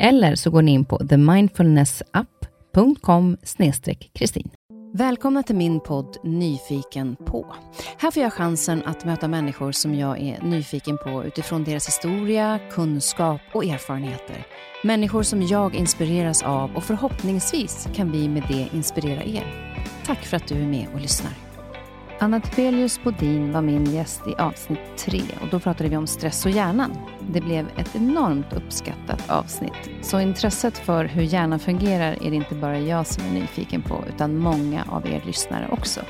Eller så går ni in på themindfulnessapp.com kristin. Välkomna till min podd Nyfiken på. Här får jag chansen att möta människor som jag är nyfiken på utifrån deras historia, kunskap och erfarenheter. Människor som jag inspireras av och förhoppningsvis kan vi med det inspirera er. Tack för att du är med och lyssnar. Anna Tibelius Bodin var min gäst i avsnitt tre och då pratade vi om stress och hjärnan. Det blev ett enormt uppskattat avsnitt. Så intresset för hur hjärnan fungerar är det inte bara jag som är nyfiken på, utan många av er lyssnare också.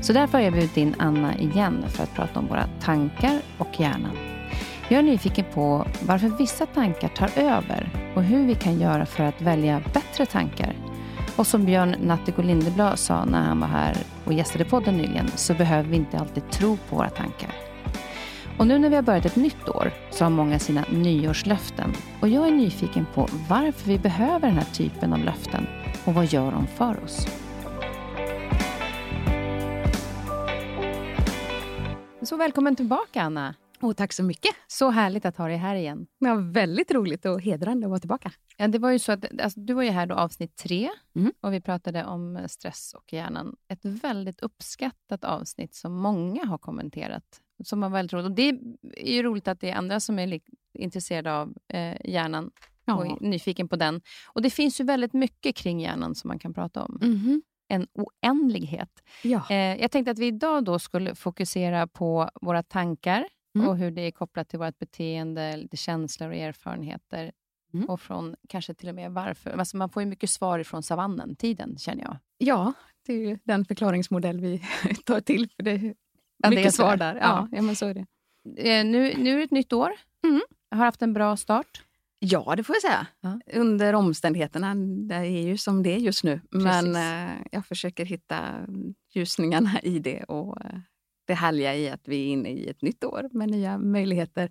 Så därför har jag bjudit in Anna igen för att prata om våra tankar och hjärnan. Jag är nyfiken på varför vissa tankar tar över och hur vi kan göra för att välja bättre tankar och som Björn Natthiko Lindeblad sa när han var här och gästade podden nyligen, så behöver vi inte alltid tro på våra tankar. Och nu när vi har börjat ett nytt år så har många sina nyårslöften. Och jag är nyfiken på varför vi behöver den här typen av löften och vad gör de för oss? Så välkommen tillbaka Anna. Och tack så mycket. Så härligt att ha dig här igen. Ja, väldigt roligt och hedrande att vara tillbaka. Ja, det var ju så att, alltså, du var ju här då avsnitt tre mm. och vi pratade om stress och hjärnan. Ett väldigt uppskattat avsnitt som många har kommenterat. Som var väldigt roligt. Och det är ju roligt att det är andra som är intresserade av eh, hjärnan ja. och är nyfiken på den. Och Det finns ju väldigt mycket kring hjärnan som man kan prata om. Mm. En oändlighet. Ja. Eh, jag tänkte att vi idag då skulle fokusera på våra tankar, Mm. och hur det är kopplat till vårt beteende, lite känslor och erfarenheter. Mm. Och från kanske till och med varför. Alltså man får ju mycket svar från savannen, tiden, känner jag. Ja, det är ju den förklaringsmodell vi tar till. För det är mycket ja, det är svar där. Ja, ja. men så är det. Eh, nu, nu är det ett nytt år. Mm. Jag har haft en bra start. Ja, det får jag säga. Ja. Under omständigheterna. Det är ju som det är just nu. Precis. Men eh, jag försöker hitta ljusningarna i det och eh, det härliga i att vi är inne i ett nytt år med nya möjligheter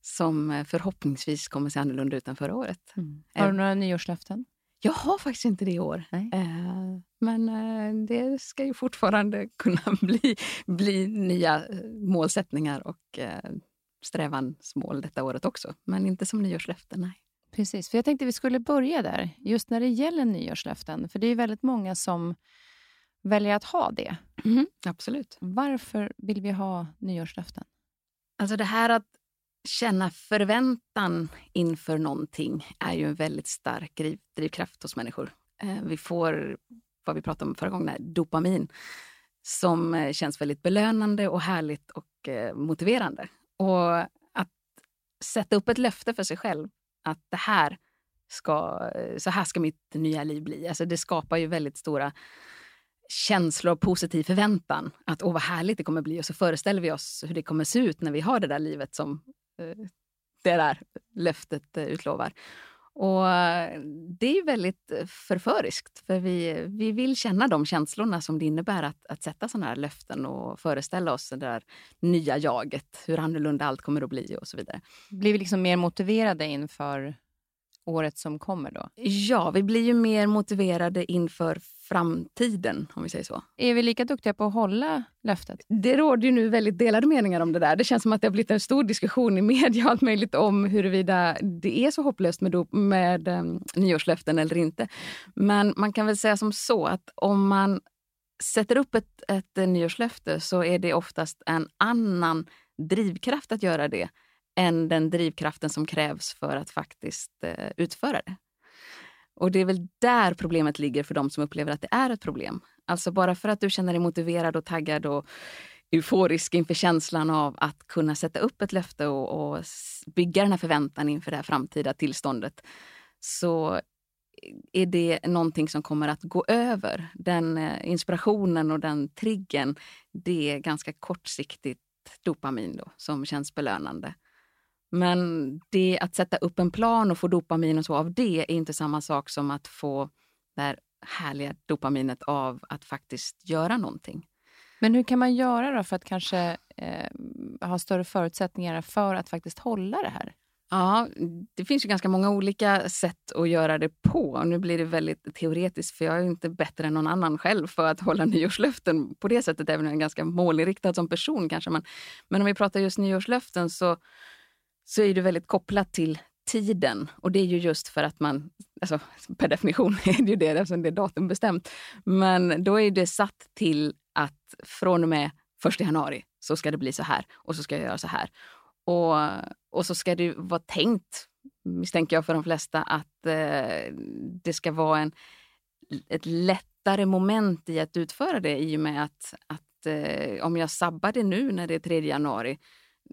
som eh, förhoppningsvis kommer se annorlunda ut än förra året. Mm. Har du några nyårslöften? Jag har faktiskt inte det i år. Eh, men eh, det ska ju fortfarande kunna bli, bli nya eh, målsättningar och eh, strävansmål detta året också. Men inte som nyårslöften, nej. Precis, för jag tänkte vi skulle börja där, just när det gäller nyårslöften. För det är väldigt många som väljer att ha det. Mm, absolut. Varför vill vi ha nyårslöften? Alltså det här att känna förväntan inför någonting är ju en väldigt stark driv, drivkraft hos människor. Eh, vi får, vad vi pratade om förra gången, dopamin som eh, känns väldigt belönande och härligt och eh, motiverande. Och att sätta upp ett löfte för sig själv att det här ska, så här ska mitt nya liv bli. Alltså det skapar ju väldigt stora känslor av positiv förväntan. Att åh vad härligt det kommer bli och så föreställer vi oss hur det kommer se ut när vi har det där livet som eh, det där löftet eh, utlovar. Och eh, Det är väldigt förföriskt, för vi, vi vill känna de känslorna som det innebär att, att sätta sådana här löften och föreställa oss det där nya jaget, hur annorlunda allt kommer att bli och så vidare. Blir vi liksom mer motiverade inför året som kommer då? Ja, vi blir ju mer motiverade inför framtiden, om vi säger så. Är vi lika duktiga på att hålla löftet? Det råder ju nu väldigt delade meningar om det där. Det känns som att det har blivit en stor diskussion i media allt möjligt om huruvida det är så hopplöst med, dop, med um, nyårslöften eller inte. Men man kan väl säga som så att om man sätter upp ett, ett nyårslöfte så är det oftast en annan drivkraft att göra det än den drivkraften som krävs för att faktiskt eh, utföra det. Och det är väl där problemet ligger för de som upplever att det är ett problem. Alltså bara för att du känner dig motiverad och taggad och euforisk inför känslan av att kunna sätta upp ett löfte och, och bygga den här förväntan inför det här framtida tillståndet så är det någonting som kommer att gå över. Den eh, inspirationen och den triggen, det är ganska kortsiktigt dopamin då, som känns belönande. Men det att sätta upp en plan och få dopamin och så av det är inte samma sak som att få det här härliga dopaminet av att faktiskt göra någonting. Men hur kan man göra då för att kanske eh, ha större förutsättningar för att faktiskt hålla det här? Ja, det finns ju ganska många olika sätt att göra det på. Nu blir det väldigt teoretiskt för jag är inte bättre än någon annan själv för att hålla nyårslöften på det sättet, även om jag är ganska målinriktad som person kanske. Men, men om vi pratar just nyårslöften så, så är det väldigt kopplat till tiden. Och det är ju just för att man, alltså, per definition är det ju det eftersom det är datumbestämt. Men då är det satt till att från och med 1 januari så ska det bli så här och så ska jag göra så här. Och, och så ska det vara tänkt, misstänker jag för de flesta, att eh, det ska vara en, ett lättare moment i att utföra det i och med att, att eh, om jag sabbar det nu när det är 3 januari,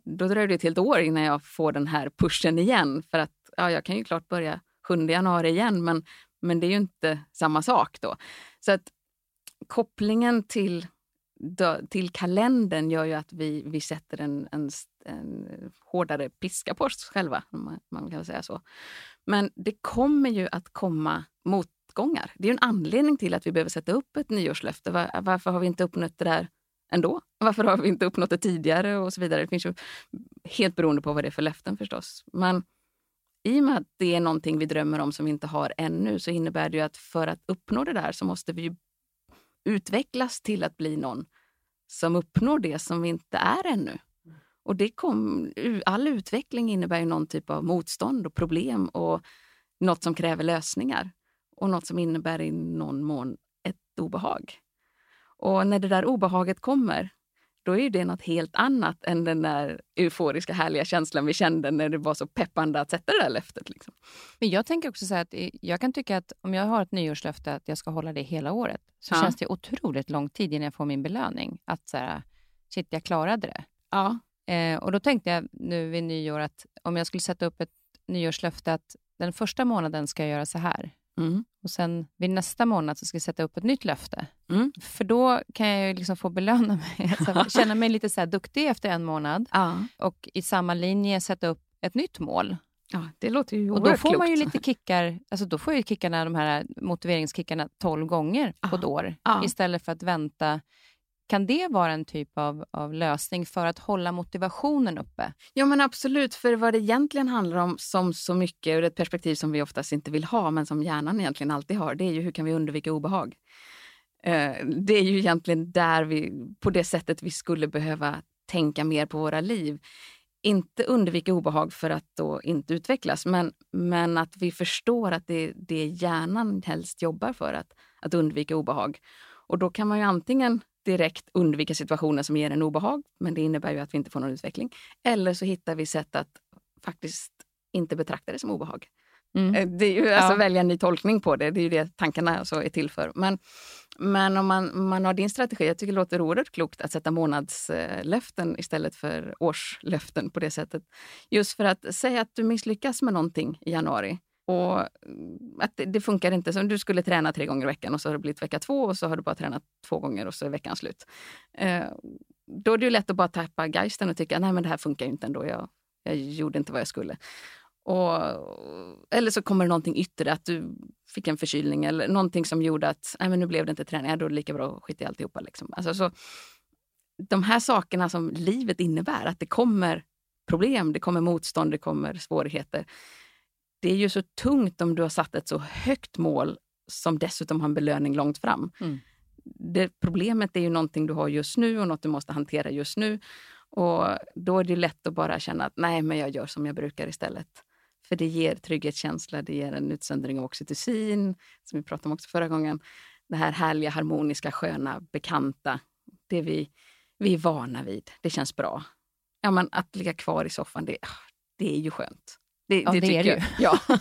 då dröjer det ett helt år innan jag får den här pushen igen. För att ja, jag kan ju klart börja 7 januari igen, men, men det är ju inte samma sak då. Så att kopplingen till till kalendern gör ju att vi, vi sätter en, en, en hårdare piska på oss själva, om man, kan säga så. Men det kommer ju att komma motgångar. Det är en anledning till att vi behöver sätta upp ett nyårslöfte. Var, varför har vi inte uppnått det där ändå? Varför har vi inte uppnått det tidigare? och så vidare. Det finns ju helt beroende på vad det är för löften förstås. Men i och med att det är någonting vi drömmer om som vi inte har ännu så innebär det att för att uppnå det där så måste vi utvecklas till att bli någon som uppnår det som vi inte är ännu. Och det kom, all utveckling innebär ju någon typ av motstånd och problem och något som kräver lösningar. Och något som innebär i någon mån ett obehag. Och när det där obehaget kommer, då är det något helt annat än den där euforiska härliga känslan vi kände när det var så peppande att sätta det där löftet. Liksom. Men jag tänker också så att jag kan tycka att om jag har ett nyårslöfte att jag ska hålla det hela året, så ja. känns det otroligt lång tid innan jag får min belöning. Att så här, shit, jag klarade det. Ja. Eh, och då tänkte jag nu vid nyår att om jag skulle sätta upp ett nyårslöfte att den första månaden ska jag göra så här. Mm. Och sen vid nästa månad så ska jag sätta upp ett nytt löfte. Mm. För då kan jag liksom få belöna mig, alltså, känna mig lite så duktig efter en månad. Ja. Och i samma linje sätta upp ett nytt mål. Ja, det låter ju Och då får man ju lite kickar, alltså då får ju kickarna, de här motiveringskickarna 12 gånger på ett år. Istället för att vänta kan det vara en typ av, av lösning för att hålla motivationen uppe? Ja, men absolut. För vad det egentligen handlar om, som så mycket, ur ett perspektiv som vi oftast inte vill ha, men som hjärnan egentligen alltid har, det är ju hur kan vi undvika obehag? Eh, det är ju egentligen där vi, på det sättet vi skulle behöva tänka mer på våra liv. Inte undvika obehag för att då inte utvecklas, men, men att vi förstår att det, det hjärnan helst jobbar för, att, att undvika obehag. Och då kan man ju antingen direkt undvika situationer som ger en obehag, men det innebär ju att vi inte får någon utveckling. Eller så hittar vi sätt att faktiskt inte betrakta det som obehag. Mm. Eh, det är ju alltså ja. välja en ny tolkning på det. Det är ju det tankarna alltså är till för. Men, men om man, man har din strategi, jag tycker det låter oerhört klokt att sätta månadslöften istället för årslöften på det sättet. Just för att säga att du misslyckas med någonting i januari och mm, att det, det, funkar inte. Som du skulle träna tre gånger i veckan och så har det blivit vecka två och så har du bara tränat två gånger och så är veckan slut. Eh, då är det ju lätt att bara tappa geisten och tycka nej men det här funkar ju inte ändå. Jag, jag gjorde inte vad jag skulle. Och, eller så kommer det någonting yttre, att du fick en förkylning eller någonting som gjorde att nej men nu blev det inte träning. Ja, då är det lika bra att skita i alltihopa. Liksom. Alltså, så, de här sakerna som livet innebär, att det kommer problem, det kommer motstånd, det kommer svårigheter det är ju så tungt om du har satt ett så högt mål som dessutom har en belöning långt fram. Mm. Det, problemet är ju någonting du har just nu och något du måste hantera just nu. Och Då är det lätt att bara känna att nej, men jag gör som jag brukar istället. För det ger trygghetskänsla, det ger en utsöndring av oxytocin, som vi pratade om också förra gången. Det här härliga, harmoniska, sköna, bekanta. Det vi, vi är vana vid. Det känns bra. Ja, men att ligga kvar i soffan, det, det är ju skönt. Det, ja, det, det är det ju. Ja.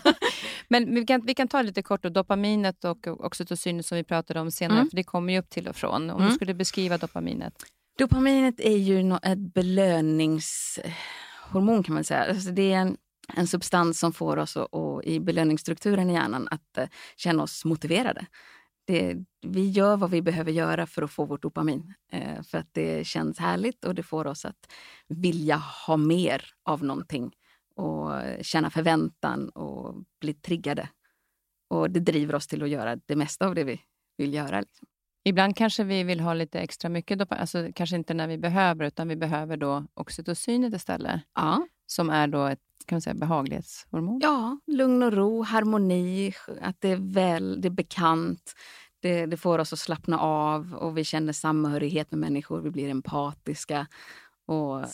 Men vi kan, vi kan ta lite kort då, dopaminet och oxytocinet som vi pratade om senare, mm. för det kommer ju upp till och från. Om mm. du skulle beskriva dopaminet? Dopaminet är ju ett belöningshormon kan man säga. Alltså det är en, en substans som får oss och, och i belöningsstrukturen i hjärnan att uh, känna oss motiverade. Det, vi gör vad vi behöver göra för att få vårt dopamin. Uh, för att det känns härligt och det får oss att vilja ha mer av någonting och känna förväntan och bli triggade. Och det driver oss till att göra det mesta av det vi vill göra. Liksom. Ibland kanske vi vill ha lite extra mycket dopamin, alltså kanske inte när vi behöver, utan vi behöver då oxytocinet istället. Ja. Som är då ett kan man säga, behaglighetshormon. Ja, lugn och ro, harmoni, att det är väl, det är bekant. Det, det, får oss att slappna av och vi känner samhörighet med människor. Vi blir empatiska och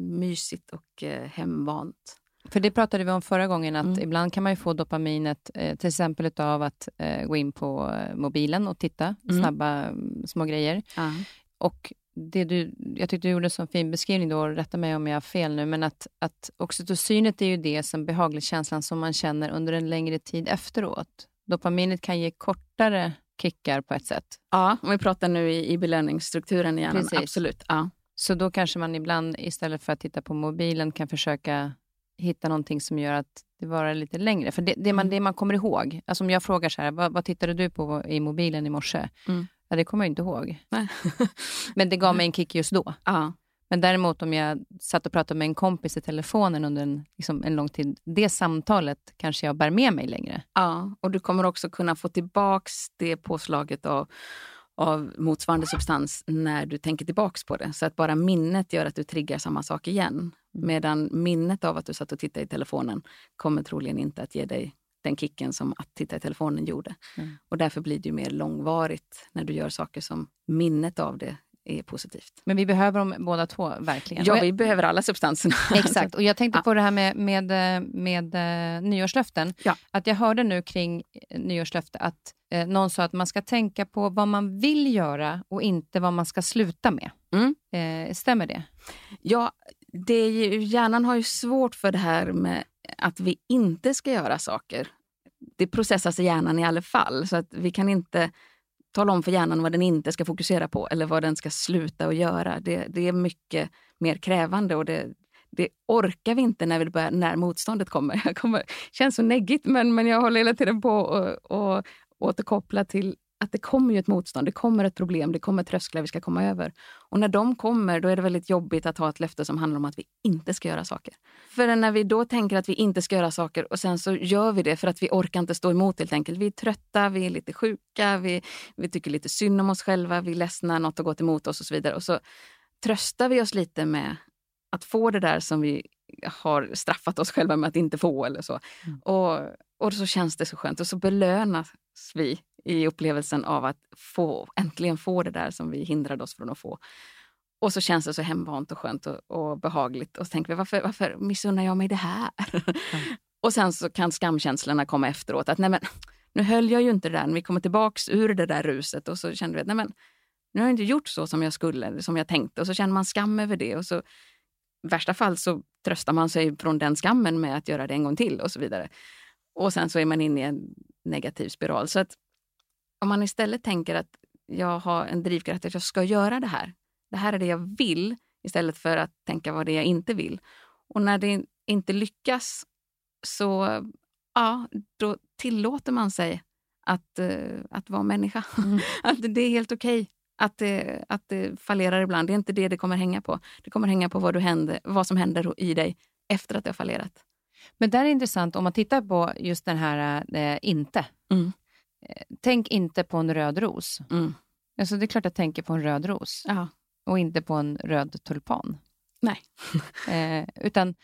mysigt och eh, hemvant. För det pratade vi om förra gången, att mm. ibland kan man få dopaminet eh, till exempel av att eh, gå in på mobilen och titta, mm. snabba mm, små grejer. Ja. Och det du, jag tyckte du gjorde en så fin beskrivning, då, rätta mig om jag har fel nu, men att, att oxytocinet är ju det som behaglighetskänslan som man känner under en längre tid efteråt. Dopaminet kan ge kortare kickar på ett sätt. Ja, om vi pratar nu i, i belöningsstrukturen i hjärnan, Precis. absolut. Ja. Så då kanske man ibland istället för att titta på mobilen kan försöka hitta någonting som gör att det varar lite längre. För det, det, man, mm. det man kommer ihåg, alltså om jag frågar så här, vad, vad tittade du på i mobilen i morse? Mm. Ja, det kommer jag inte ihåg. Men det gav mig en kick just då. Ja. Men däremot om jag satt och pratade med en kompis i telefonen under en, liksom en lång tid, det samtalet kanske jag bär med mig längre. Ja, och du kommer också kunna få tillbaks det påslaget av av motsvarande substans när du tänker tillbaks på det. Så att bara minnet gör att du triggar samma sak igen. Mm. Medan minnet av att du satt och tittade i telefonen kommer troligen inte att ge dig den kicken som att titta i telefonen gjorde. Mm. Och därför blir det mer långvarigt när du gör saker som minnet av det är positivt. Men vi behöver dem båda två, verkligen. Ja, vi behöver alla substanserna. Exakt, och jag tänkte ja. på det här med, med, med, med nyårslöften. Ja. Att jag hörde nu kring nyårslöfte att eh, någon sa att man ska tänka på vad man vill göra och inte vad man ska sluta med. Mm. Eh, stämmer det? Ja, det är ju, hjärnan har ju svårt för det här med att vi inte ska göra saker. Det processas i hjärnan i alla fall, så att vi kan inte tala om för hjärnan vad den inte ska fokusera på eller vad den ska sluta att göra. Det, det är mycket mer krävande och det, det orkar vi inte när, vi börjar, när motståndet kommer. Jag kommer känns så neggigt, men, men jag håller hela tiden på att återkoppla till att det kommer ju ett motstånd, det kommer ett problem, det kommer trösklar vi ska komma över. Och när de kommer, då är det väldigt jobbigt att ha ett löfte som handlar om att vi inte ska göra saker. För när vi då tänker att vi inte ska göra saker och sen så gör vi det för att vi orkar inte stå emot helt enkelt. Vi är trötta, vi är lite sjuka, vi, vi tycker lite synd om oss själva, vi är ledsna, något har gått emot oss och så vidare. Och så tröstar vi oss lite med att få det där som vi har straffat oss själva med att inte få eller så. Mm. Och, och så känns det så skönt och så belönas vi i upplevelsen av att få, äntligen få det där som vi hindrade oss från att få. Och så känns det så hemvant och skönt och, och behagligt. Och så tänker vi, varför, varför missunnar jag mig det här? Mm. och sen så kan skamkänslorna komma efteråt. Att nej men, nu höll jag ju inte det där. När vi kommer tillbaks ur det där ruset och så kände vi att nej men, nu har jag inte gjort så som jag skulle, som jag tänkte. Och så känner man skam över det. Och så, I värsta fall så tröstar man sig från den skammen med att göra det en gång till och så vidare. Och sen så är man inne i en negativ spiral. Så att om man istället tänker att jag har en drivkraft att jag ska göra det här. Det här är det jag vill istället för att tänka vad det är jag inte vill. Och när det inte lyckas så ja, då tillåter man sig att, uh, att vara människa. Mm. att det är helt okej okay att det, att det fallerar ibland. Det är inte det det kommer hänga på. Det kommer hänga på vad, du händer, vad som händer i dig efter att det har fallerat. Men där är intressant, om man tittar på just den här eh, inte. Mm. Tänk inte på en röd ros. Mm. Alltså, det är klart jag tänker på en röd ros ja. och inte på en röd tulpan. Nej. eh, utan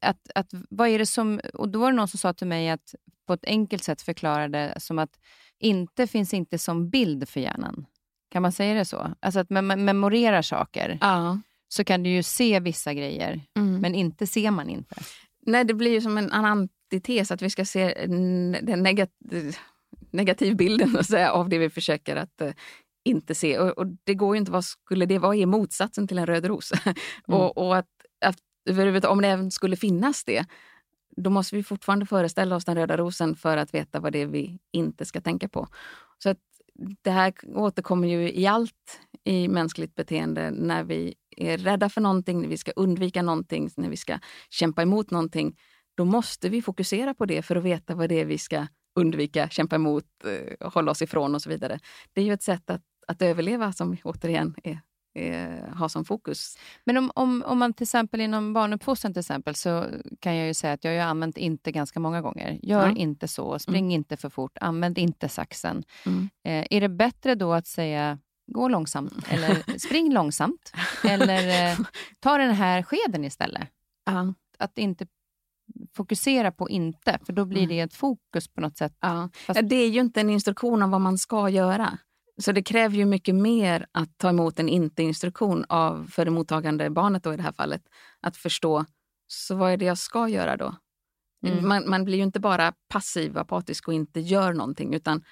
att, att, vad är det som... Och då var det någon som sa till mig att på ett enkelt sätt förklarade som att inte finns inte som bild för hjärnan. Kan man säga det så? Alltså att man memorerar saker. Ja. Så kan du ju se vissa grejer, mm. men inte ser man inte. Nej, det blir ju som en antites att vi ska se den negativa negativbilden säga, av det vi försöker att uh, inte se. Och, och, det går ju inte, vad skulle det vara? är motsatsen till en röd ros? Mm. och, och, att, att om det även skulle finnas det, då måste vi fortfarande föreställa oss den röda rosen för att veta vad det är vi inte ska tänka på. Så att det här återkommer ju i allt i mänskligt beteende när vi är rädda för någonting, när vi ska undvika någonting, när vi ska kämpa emot någonting. Då måste vi fokusera på det för att veta vad det är vi ska undvika, kämpa emot, eh, hålla oss ifrån och så vidare. Det är ju ett sätt att, att överleva som återigen är ha som fokus. Men om, om, om man till exempel inom barnuppfostran till exempel så kan jag ju säga att jag har använt inte ganska många gånger. Gör ja. inte så, spring mm. inte för fort, använd inte saxen. Mm. Eh, är det bättre då att säga gå långsamt eller spring långsamt eller eh, ta den här skeden istället? Att inte fokusera på inte, för då blir mm. det ett fokus på något sätt. Ja. Fast... Det är ju inte en instruktion om vad man ska göra. Så det kräver ju mycket mer att ta emot en inte-instruktion av, för det mottagande barnet då i det här fallet. Att förstå, så vad är det jag ska göra då? Mm. Man, man, blir ju inte bara passiv, apatisk och inte gör någonting, utan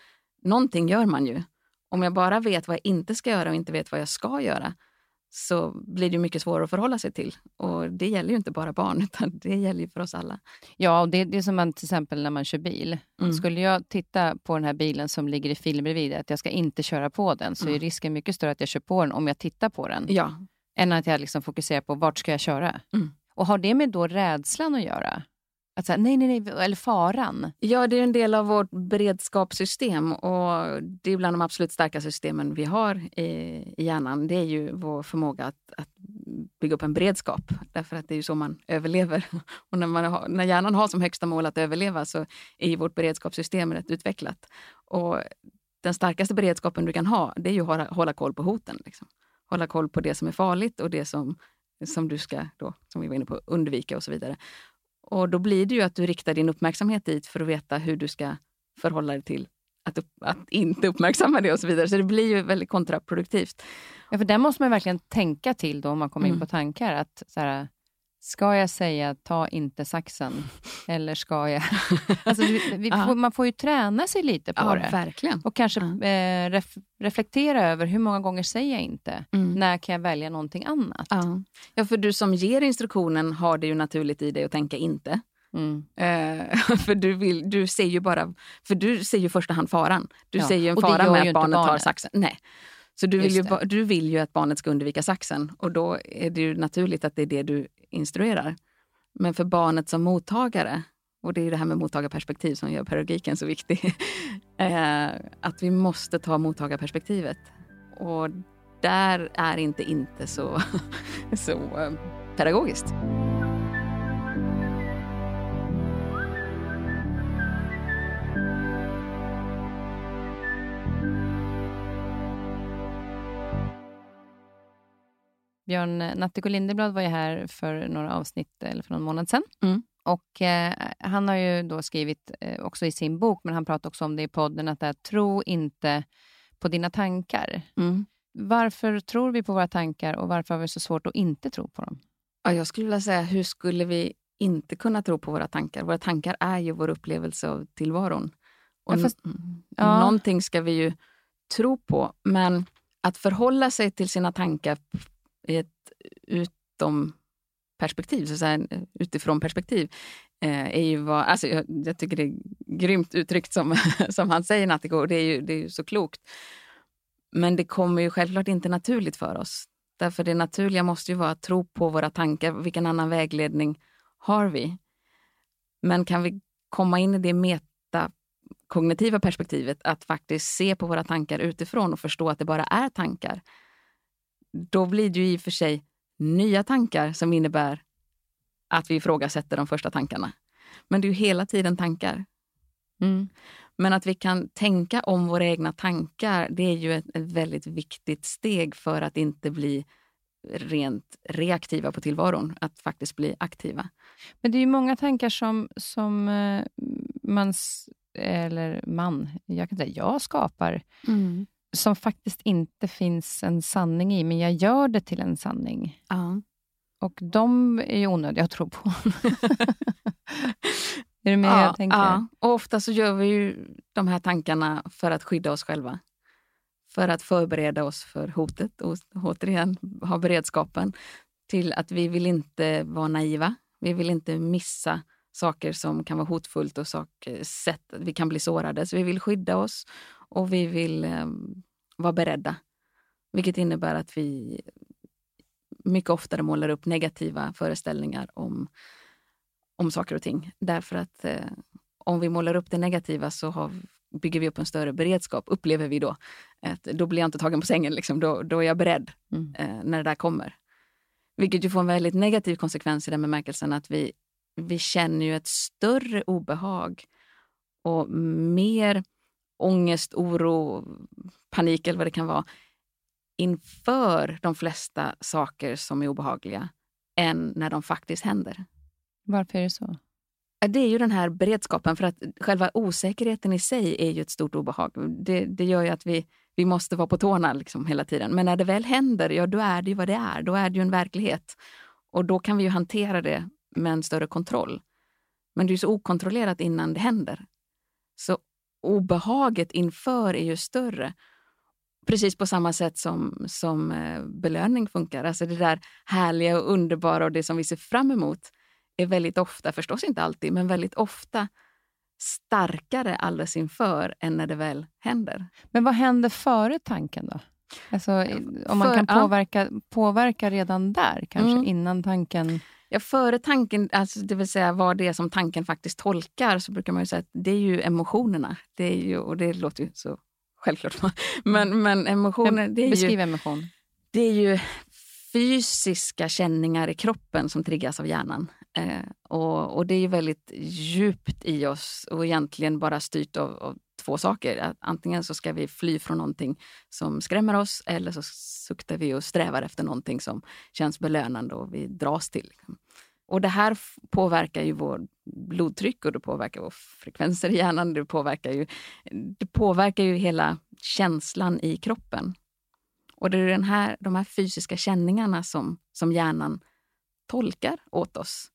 någonting gör man ju. Om jag bara vet vad jag inte ska göra och inte vet vad jag ska göra, så blir det mycket svårare att förhålla sig till. Och Det gäller ju inte bara barn, utan det gäller ju för oss alla. Ja, och det, det är som man, till exempel när man kör bil. Mm. Skulle jag titta på den här bilen som ligger i filen bredvid, att jag ska inte köra på den, så mm. är risken mycket större att jag kör på den om jag tittar på den. Ja. Än att jag liksom fokuserar på vart ska jag köra. Mm. Och har det med då rädslan att göra? Att säga, nej, nej, nej, eller faran. Ja, det är en del av vårt beredskapssystem och det är bland de absolut starkaste systemen vi har i, i hjärnan. Det är ju vår förmåga att, att bygga upp en beredskap. Därför att det är ju så man överlever. Och när, man har, när hjärnan har som högsta mål att överleva så är ju vårt beredskapssystem rätt utvecklat. Och den starkaste beredskapen du kan ha, det är ju att hålla, hålla koll på hoten. Liksom. Hålla koll på det som är farligt och det som, som du ska, då, som vi var inne på, undvika och så vidare. Och då blir det ju att du riktar din uppmärksamhet dit för att veta hur du ska förhålla dig till att, upp, att inte uppmärksamma det och så vidare. Så det blir ju väldigt kontraproduktivt. Ja, för där måste man verkligen tänka till då om man kommer mm. in på tankar. Att så här, Ska jag säga ta inte saxen? Eller ska jag... alltså, vi, får, man får ju träna sig lite på ja, det. Verkligen. Och kanske ja. eh, ref, reflektera över hur många gånger säger jag inte? Mm. När kan jag välja någonting annat? Ja. ja, för du som ger instruktionen har det ju naturligt i dig att tänka inte. Mm. Eh, för du, vill, du ser ju bara, för du ser ju i första hand faran. Du ser ju en fara med att barnet, barnet tar saxen. Nej. Så du vill, ju, du vill ju att barnet ska undvika saxen och då är det ju naturligt att det är det du instruerar. Men för barnet som mottagare, och det är det här med mottagarperspektiv som gör pedagogiken så viktig, eh, att vi måste ta mottagarperspektivet. Och där är inte inte så, så eh, pedagogiskt. Björn Natthiko Lindeblad var ju här för några avsnitt, eller för någon månad sedan. Mm. Och eh, Han har ju då skrivit, eh, också i sin bok, men han pratar också om det i podden, att det är, tro inte på dina tankar. Mm. Varför tror vi på våra tankar och varför har vi så svårt att inte tro på dem? Ja, jag skulle vilja säga, hur skulle vi inte kunna tro på våra tankar? Våra tankar är ju vår upplevelse av tillvaron. Och ja, fast, ja. Någonting ska vi ju tro på, men att förhålla sig till sina tankar i ett utom perspektiv, så så här, utifrån perspektiv, eh, är ju vad, alltså jag, jag, tycker det är grymt uttryckt som, som han säger Nattiko, det är ju det är ju så klokt. Men det kommer ju självklart inte naturligt för oss. Därför det naturliga måste ju vara att tro på våra tankar. Vilken annan vägledning har vi? Men kan vi komma in i det metakognitiva perspektivet, att faktiskt se på våra tankar utifrån och förstå att det bara är tankar, då blir det ju i och för sig nya tankar som innebär att vi ifrågasätter de första tankarna. Men det är ju hela tiden tankar. Mm. Men att vi kan tänka om våra egna tankar, det är ju ett, ett, väldigt viktigt steg för att inte bli rent reaktiva på tillvaron, att faktiskt bli aktiva. Men det är ju många tankar som, som eh, man, eller man, jag kan säga jag skapar. Mm som faktiskt inte finns en sanning i, men jag gör det till en sanning. Ja. Och de är ju onödiga att tro på. Är du med ja, jag tänker? Ja, och ofta så gör vi ju de här tankarna för att skydda oss själva. För att förbereda oss för hotet och återigen ha beredskapen till att vi vill inte vara naiva. Vi vill inte missa saker som kan vara hotfullt och sätt att vi kan bli sårade. Så vi vill skydda oss och vi vill eh, vara beredda. Vilket innebär att vi mycket oftare målar upp negativa föreställningar om, om saker och ting. Därför att eh, om vi målar upp det negativa så har, bygger vi upp en större beredskap, upplever vi då. Att då blir jag inte tagen på sängen, liksom. då, då är jag beredd mm. eh, när det där kommer. Vilket ju får en väldigt negativ konsekvens i den bemärkelsen att vi, vi känner ju ett större obehag och mer ångest, oro, panik eller vad det kan vara inför de flesta saker som är obehagliga än när de faktiskt händer. Varför är det så? Det är ju den här beredskapen, för att själva osäkerheten i sig är ju ett stort obehag. Det, det gör ju att vi, vi måste vara på tårna liksom hela tiden. Men när det väl händer, ja då är det ju vad det är. Då är det ju en verklighet. Och då kan vi ju hantera det med en större kontroll. Men det är så okontrollerat innan det händer. Så obehaget inför är ju större. Precis på samma sätt som, som eh, belöning funkar. Alltså det där härliga och underbara och det som vi ser fram emot är väldigt ofta, förstås inte alltid, men väldigt ofta starkare alldeles inför än när det väl händer. Men vad händer före tanken då? Alltså, om man För, kan påverka, ja. påverka redan där, kanske mm. innan tanken... Ja, före tanken, alltså det vill säga vad det är som tanken faktiskt tolkar, så brukar man ju säga att det är ju emotionerna. Det är ju, och det låter ju så självklart. Men, men emotioner... Det är Beskriv ju, emotion. Det är ju fysiska känningar i kroppen som triggas av hjärnan. Eh, och, och, det är ju väldigt djupt i oss och egentligen bara styrt av, av två saker. Att antingen så ska vi fly från någonting som skrämmer oss eller så suktar vi och strävar efter någonting som känns belönande och vi dras till. Och det här påverkar ju vår blodtryck och det påverkar vår frekvenser i hjärnan. Det påverkar ju, det påverkar ju hela känslan i kroppen. Och det är den här, de här fysiska känningarna som, som hjärnan tolkar åt oss.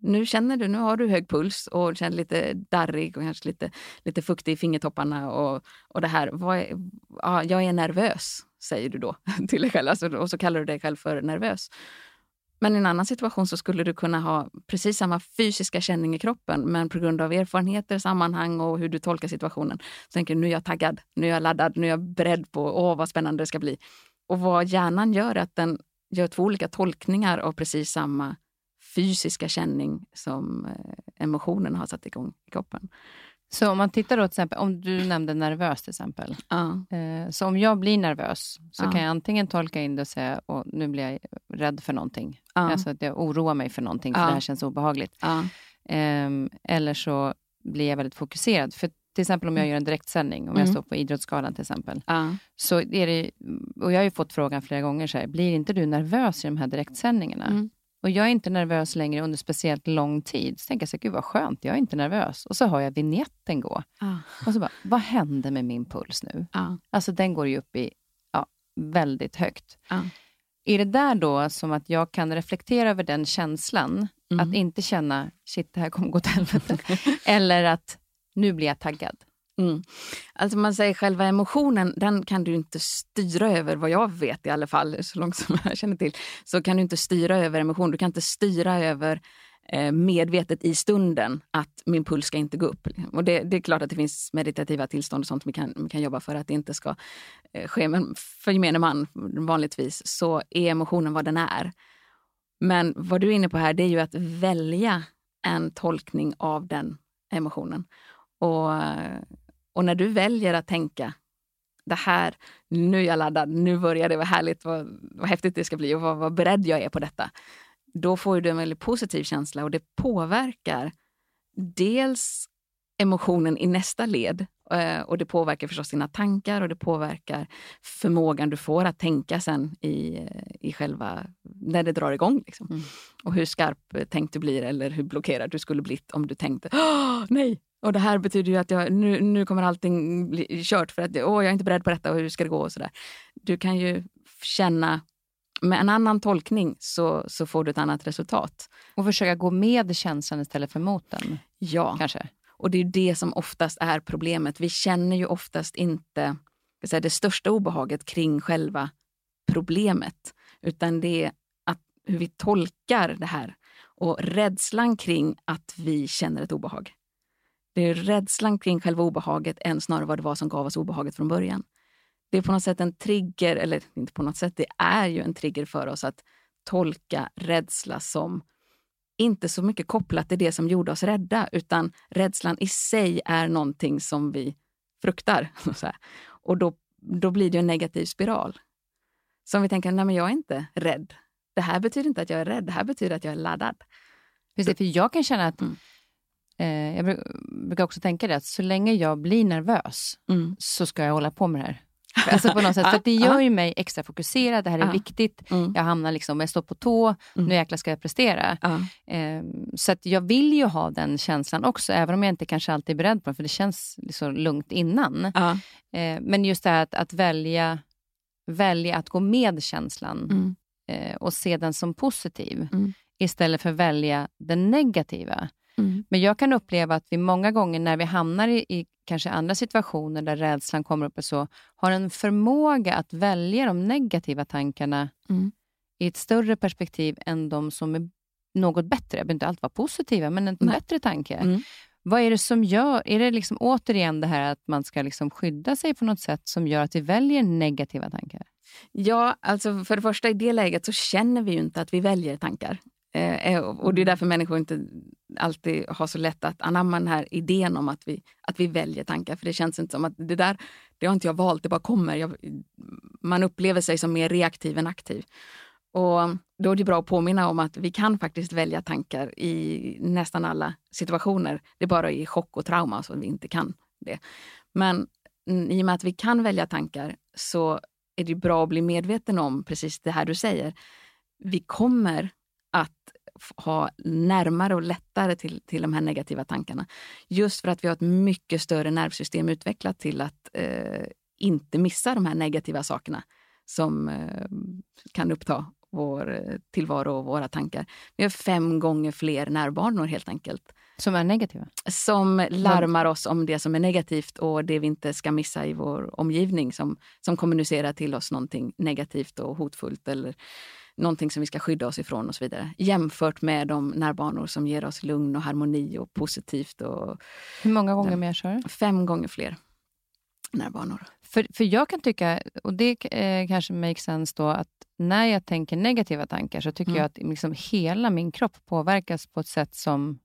Nu känner du, nu har du hög puls och känner lite darrig och kanske lite, lite fuktig i fingertopparna. Och, och det här, är, ja, jag är nervös, säger du då till dig själv. Alltså, och så kallar du dig själv för nervös. Men i en annan situation så skulle du kunna ha precis samma fysiska känning i kroppen men på grund av erfarenheter, sammanhang och hur du tolkar situationen så tänker du nu är jag taggad, nu är jag laddad, nu är jag beredd på åh vad spännande det ska bli. Och vad hjärnan gör är att den gör två olika tolkningar av precis samma fysiska känning som eh, emotionen har satt igång i kroppen. Så om man tittar då till exempel, om du nämnde nervös till exempel. Eh, så om jag blir nervös så ja. kan jag antingen tolka in det och säga, och nu blir jag rädd för någonting. Ja. Alltså att jag oroar mig för någonting, för det här känns obehagligt. Eh, eller så blir jag väldigt fokuserad. För till exempel om jag mm. gör en direktsändning, om mm. jag står på Idrottsgalan till exempel. Så är det, och jag har ju fått frågan flera gånger, så här, blir inte du nervös i de här direktsändningarna? Mm. Och jag är inte nervös längre under speciellt lång tid. Så tänker jag, så, gud vad skönt, jag är inte nervös. Och så har jag vignetten gå. Ah. Och så bara, vad händer med min puls nu? Ah. Alltså den går ju upp i ja, väldigt högt. Ah. Är det där då som att jag kan reflektera över den känslan? Mm. Att inte känna, shit det här kommer gå till helvete. Eller att nu blir jag taggad. Mm. Alltså man säger själva emotionen, den kan du inte styra över, vad jag vet i alla fall, så långt som jag känner till. Så kan du inte styra över emotion, du kan inte styra över eh, medvetet i stunden att min puls ska inte gå upp. Och det, det, är klart att det finns meditativa tillstånd och sånt vi kan, vi kan jobba för att det inte ska eh, ske. Men för gemene man vanligtvis så är emotionen vad den är. Men vad du är inne på här, det är ju att välja en tolkning av den emotionen. Och eh, och när du väljer att tänka det här, nu är jag laddad, nu börjar det, vad härligt, vad, vad häftigt det ska bli och vad, vad beredd jag är på detta. Då får du en väldigt positiv känsla och det påverkar dels emotionen i nästa led eh, och det påverkar förstås dina tankar och det påverkar förmågan du får att tänka sen i, eh, i själva, när det drar igång. Liksom. Mm. Och hur skarp tänkt du blir eller hur blockerad du skulle blivit om du tänkte nej, och det här betyder ju att jag, nu, nu kommer allting bli kört för att åh, jag är inte beredd på detta och hur ska det gå och sådär. Du kan ju känna med en annan tolkning så, så får du ett annat resultat. Och försöka gå med känslan istället för mot den? Ja. Kanske. Och det är det som oftast är problemet. Vi känner ju oftast inte säga, det största obehaget kring själva problemet. Utan det är att, hur vi tolkar det här och rädslan kring att vi känner ett obehag. Det är rädslan kring själva obehaget än snarare vad det var som gav oss obehaget från början. Det är på något sätt en trigger, eller inte på något sätt, det är ju en trigger för oss att tolka rädsla som inte så mycket kopplat till det som gjorde oss rädda, utan rädslan i sig är någonting som vi fruktar. Och då, då blir det en negativ spiral. Så om vi tänker, nej men jag är inte rädd. Det här betyder inte att jag är rädd, det här betyder att jag är laddad. Precis, för jag kan känna att, mm. eh, jag brukar också tänka det, att så länge jag blir nervös mm. så ska jag hålla på med det här. Alltså på något sätt, för det gör ju mig extra fokuserad, det här är viktigt. Mm. Jag hamnar liksom, jag står på tå, mm. nu jäklar ska jag prestera. Eh, så att jag vill ju ha den känslan också, även om jag inte kanske alltid är beredd på den, för det känns liksom lugnt innan. Eh, men just det här att, att, välja, välja att gå med känslan mm. eh, och se den som positiv, mm. istället för att välja den negativa. Mm. Men jag kan uppleva att vi många gånger när vi hamnar i, i kanske andra situationer där rädslan kommer upp och så, har en förmåga att välja de negativa tankarna mm. i ett större perspektiv än de som är något bättre. Det behöver inte alltid vara positiva, men en Nej. bättre tanke. Mm. Vad är det som gör, är det liksom återigen det här att man ska liksom skydda sig på något sätt som gör att vi väljer negativa tankar? Ja, alltså för det första i det läget så känner vi ju inte att vi väljer tankar. Eh, eh, och det är mm. därför människor inte alltid har så lätt att anamma den här idén om att vi, att vi väljer tankar. För det känns inte som att det där, det har inte jag valt, det bara kommer. Jag, man upplever sig som mer reaktiv än aktiv. Och då är det bra att påminna om att vi kan faktiskt välja tankar i nästan alla situationer. Det är bara i chock och trauma som vi inte kan det. Men i och med att vi kan välja tankar så är det bra att bli medveten om precis det här du säger. Vi kommer att ha närmare och lättare till, till de här negativa tankarna. Just för att vi har ett mycket större nervsystem utvecklat till att eh, inte missa de här negativa sakerna som eh, kan uppta vår eh, tillvaro och våra tankar. Vi har fem gånger fler nervbanor helt enkelt. Som är negativa? Som larmar oss om det som är negativt och det vi inte ska missa i vår omgivning som, som kommunicerar till oss någonting negativt och hotfullt eller någonting som vi ska skydda oss ifrån och så vidare. Jämfört med de närbanor som ger oss lugn och harmoni och positivt. Och, Hur många gånger mer sa du? Fem gånger fler närbanor. För, för jag kan tycka, och det eh, kanske makes sense då, att när jag tänker negativa tankar så tycker mm. jag att liksom hela min kropp påverkas på ett sätt som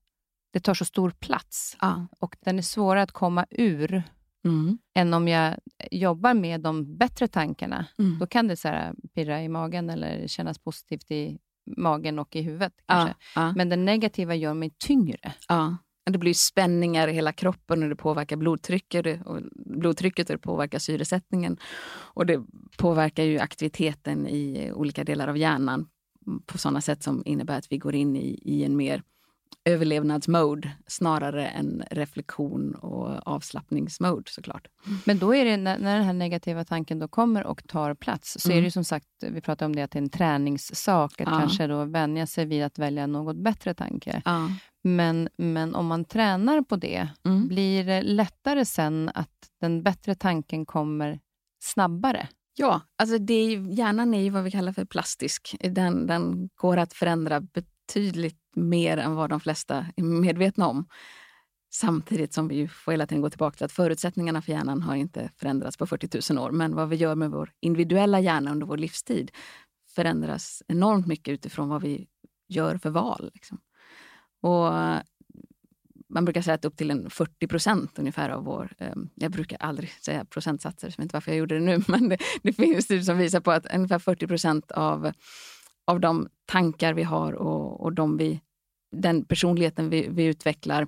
det tar så stor plats. Ja. Och den är svårare att komma ur mm. än om jag jobbar med de bättre tankarna. Mm. Då kan det så här, pirra i magen eller kännas positivt i magen och i huvudet. Kanske. Ja, ja. Men den negativa gör mig tyngre. Ja. Det blir spänningar i hela kroppen och det påverkar blodtrycket och, blodtrycket och det påverkar syresättningen. Och det påverkar ju aktiviteten i olika delar av hjärnan på sådana sätt som innebär att vi går in i, i en mer överlevnadsmode snarare än reflektion och avslappningsmode såklart. Men då är det när, när den här negativa tanken då kommer och tar plats, så mm. är det som sagt, vi pratar om det, att det är en träningssak, att ja. kanske då vänja sig vid att välja något bättre tanke. Ja. Men, men om man tränar på det, mm. blir det lättare sen att den bättre tanken kommer snabbare? Ja, alltså det är, hjärnan är ju vad vi kallar för plastisk. Den, den går att förändra betydligt mer än vad de flesta är medvetna om. Samtidigt som vi får hela tiden gå tillbaka till att förutsättningarna för hjärnan har inte förändrats på 40 000 år. Men vad vi gör med vår individuella hjärna under vår livstid förändras enormt mycket utifrån vad vi gör för val. Liksom. Och man brukar säga att upp till en 40 procent ungefär av vår... Eh, jag brukar aldrig säga procentsatser, så jag vet inte varför jag gjorde det nu. Men det, det finns studier som visar på att ungefär 40 procent av av de tankar vi har och, och de vi, den personligheten vi, vi utvecklar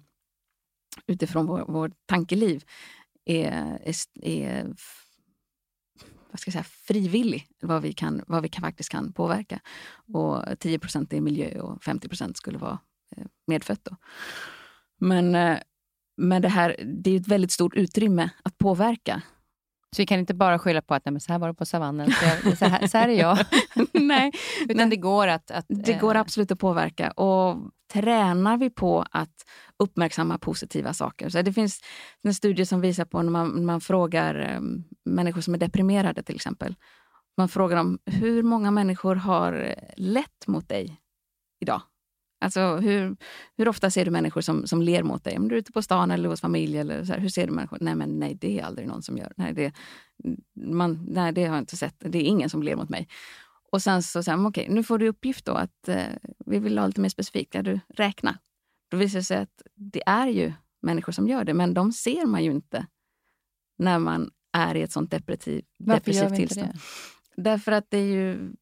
utifrån vårt vår tankeliv är, är, är vad ska jag säga, frivillig, vad vi, kan, vad vi kan, faktiskt kan påverka. Och 10% är miljö och 50% skulle vara eh, medfött. Då. Men, eh, men det här det är ett väldigt stort utrymme att påverka. Så vi kan inte bara skylla på att nej, men så här var det på savannen, så, jag, så, här, så här är jag. nej, Utan nej. det går att... att det går eh, absolut att påverka. Och tränar vi på att uppmärksamma positiva saker. Så det finns en studie som visar på när man, man frågar um, människor som är deprimerade till exempel. Man frågar dem hur många människor har lätt mot dig idag? Alltså hur, hur ofta ser du människor som, som ler mot dig? Om du är ute på stan eller hos familj, eller så här, hur ser du människor? Nej, men nej, det är aldrig någon som gör. Nej, det, man, nej, det har jag inte sett. Det är ingen som ler mot mig. Och sen så säger man, okej, nu får du uppgift då att eh, vi vill ha lite mer specifikt. Där du räkna. Då visar det sig att det är ju människor som gör det, men de ser man ju inte när man är i ett sånt depressiv, depressivt tillstånd. Det? Därför att det är ju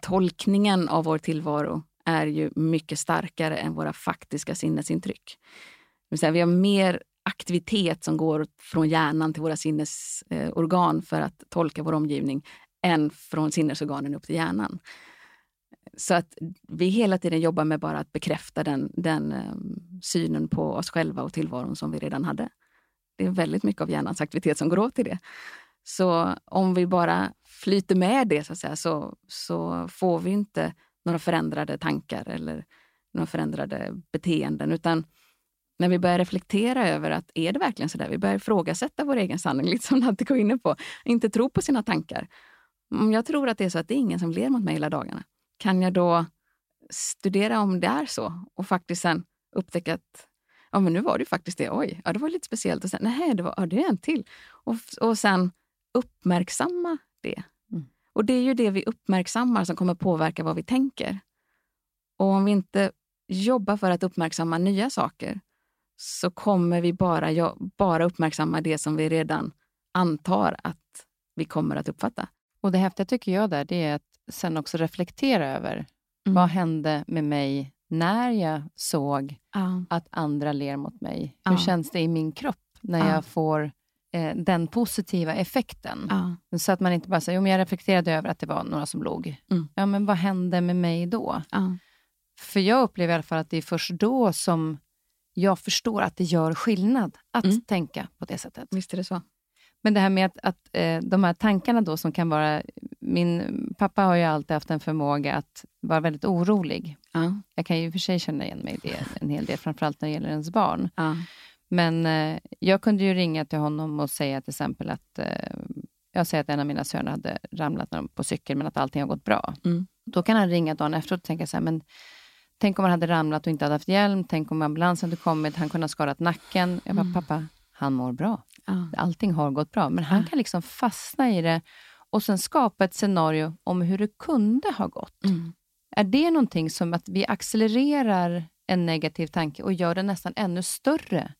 tolkningen av vår tillvaro är ju mycket starkare än våra faktiska sinnesintryck. vi har mer aktivitet som går från hjärnan till våra sinnesorgan för att tolka vår omgivning än från sinnesorganen upp till hjärnan. Så att vi hela tiden jobbar med bara att bekräfta den, den ehm, synen på oss själva och tillvaron som vi redan hade. Det är väldigt mycket av hjärnans aktivitet som går åt till det. Så om vi bara flyter med det så, att säga, så, så får vi inte några förändrade tankar eller några förändrade beteenden. Utan när vi börjar reflektera över att är det verkligen så där? Vi börjar ifrågasätta vår egen sanning, lite som Nante går inne på. Inte tro på sina tankar. Om jag tror att det är så att det är ingen som ler mot mig hela dagarna, kan jag då studera om det är så och faktiskt sen upptäcka att ja, men nu var det faktiskt det. Oj, ja, det var lite speciellt. Och sen, nej, det, var, ja, det är en till. Och, och sen uppmärksamma det. Och det är ju det vi uppmärksammar som kommer påverka vad vi tänker. Och om vi inte jobbar för att uppmärksamma nya saker så kommer vi bara, bara uppmärksamma det som vi redan antar att vi kommer att uppfatta. Och Det häftiga tycker jag där, det är att sen också reflektera över mm. vad hände med mig när jag såg uh. att andra ler mot mig? Hur uh. känns det i min kropp när uh. jag får eh, den positiva effekten. Ja. Så att man inte bara säger, jo, men jag reflekterade över att det var några som låg. Mm. Ja, men vad hände med mig då? Ja. För jag upplever i alla fall att det är först då som jag förstår att det gör skillnad att mm. tänka på det sättet. Visst är det så. Men det här med att, att eh, de här tankarna då som kan vara... Min pappa har ju alltid haft en förmåga att vara väldigt orolig. Ja. Jag kan ju för sig känna igen mig i det en hel del, framförallt när det gäller ens barn. Ja. Men eh, jag kunde ju ringa till honom och säga till exempel att eh, jag säger att en av mina söner hade ramlat på cykel, men att allting har gått bra. Mm. Då kan han ringa dagen efteråt och tänka så här, men tänk om han hade ramlat och inte hade haft hjälm, tänk om ambulansen hade kommit, han kunde ha skadat nacken. Jag bara, mm. pappa, han mår bra. Ja. Allting har gått bra, men han kan liksom fastna i det och sen skapa ett scenario om hur det kunde ha gått. Mm. Är det någonting som att vi accelererar en negativ tanke och gör den nästan ännu större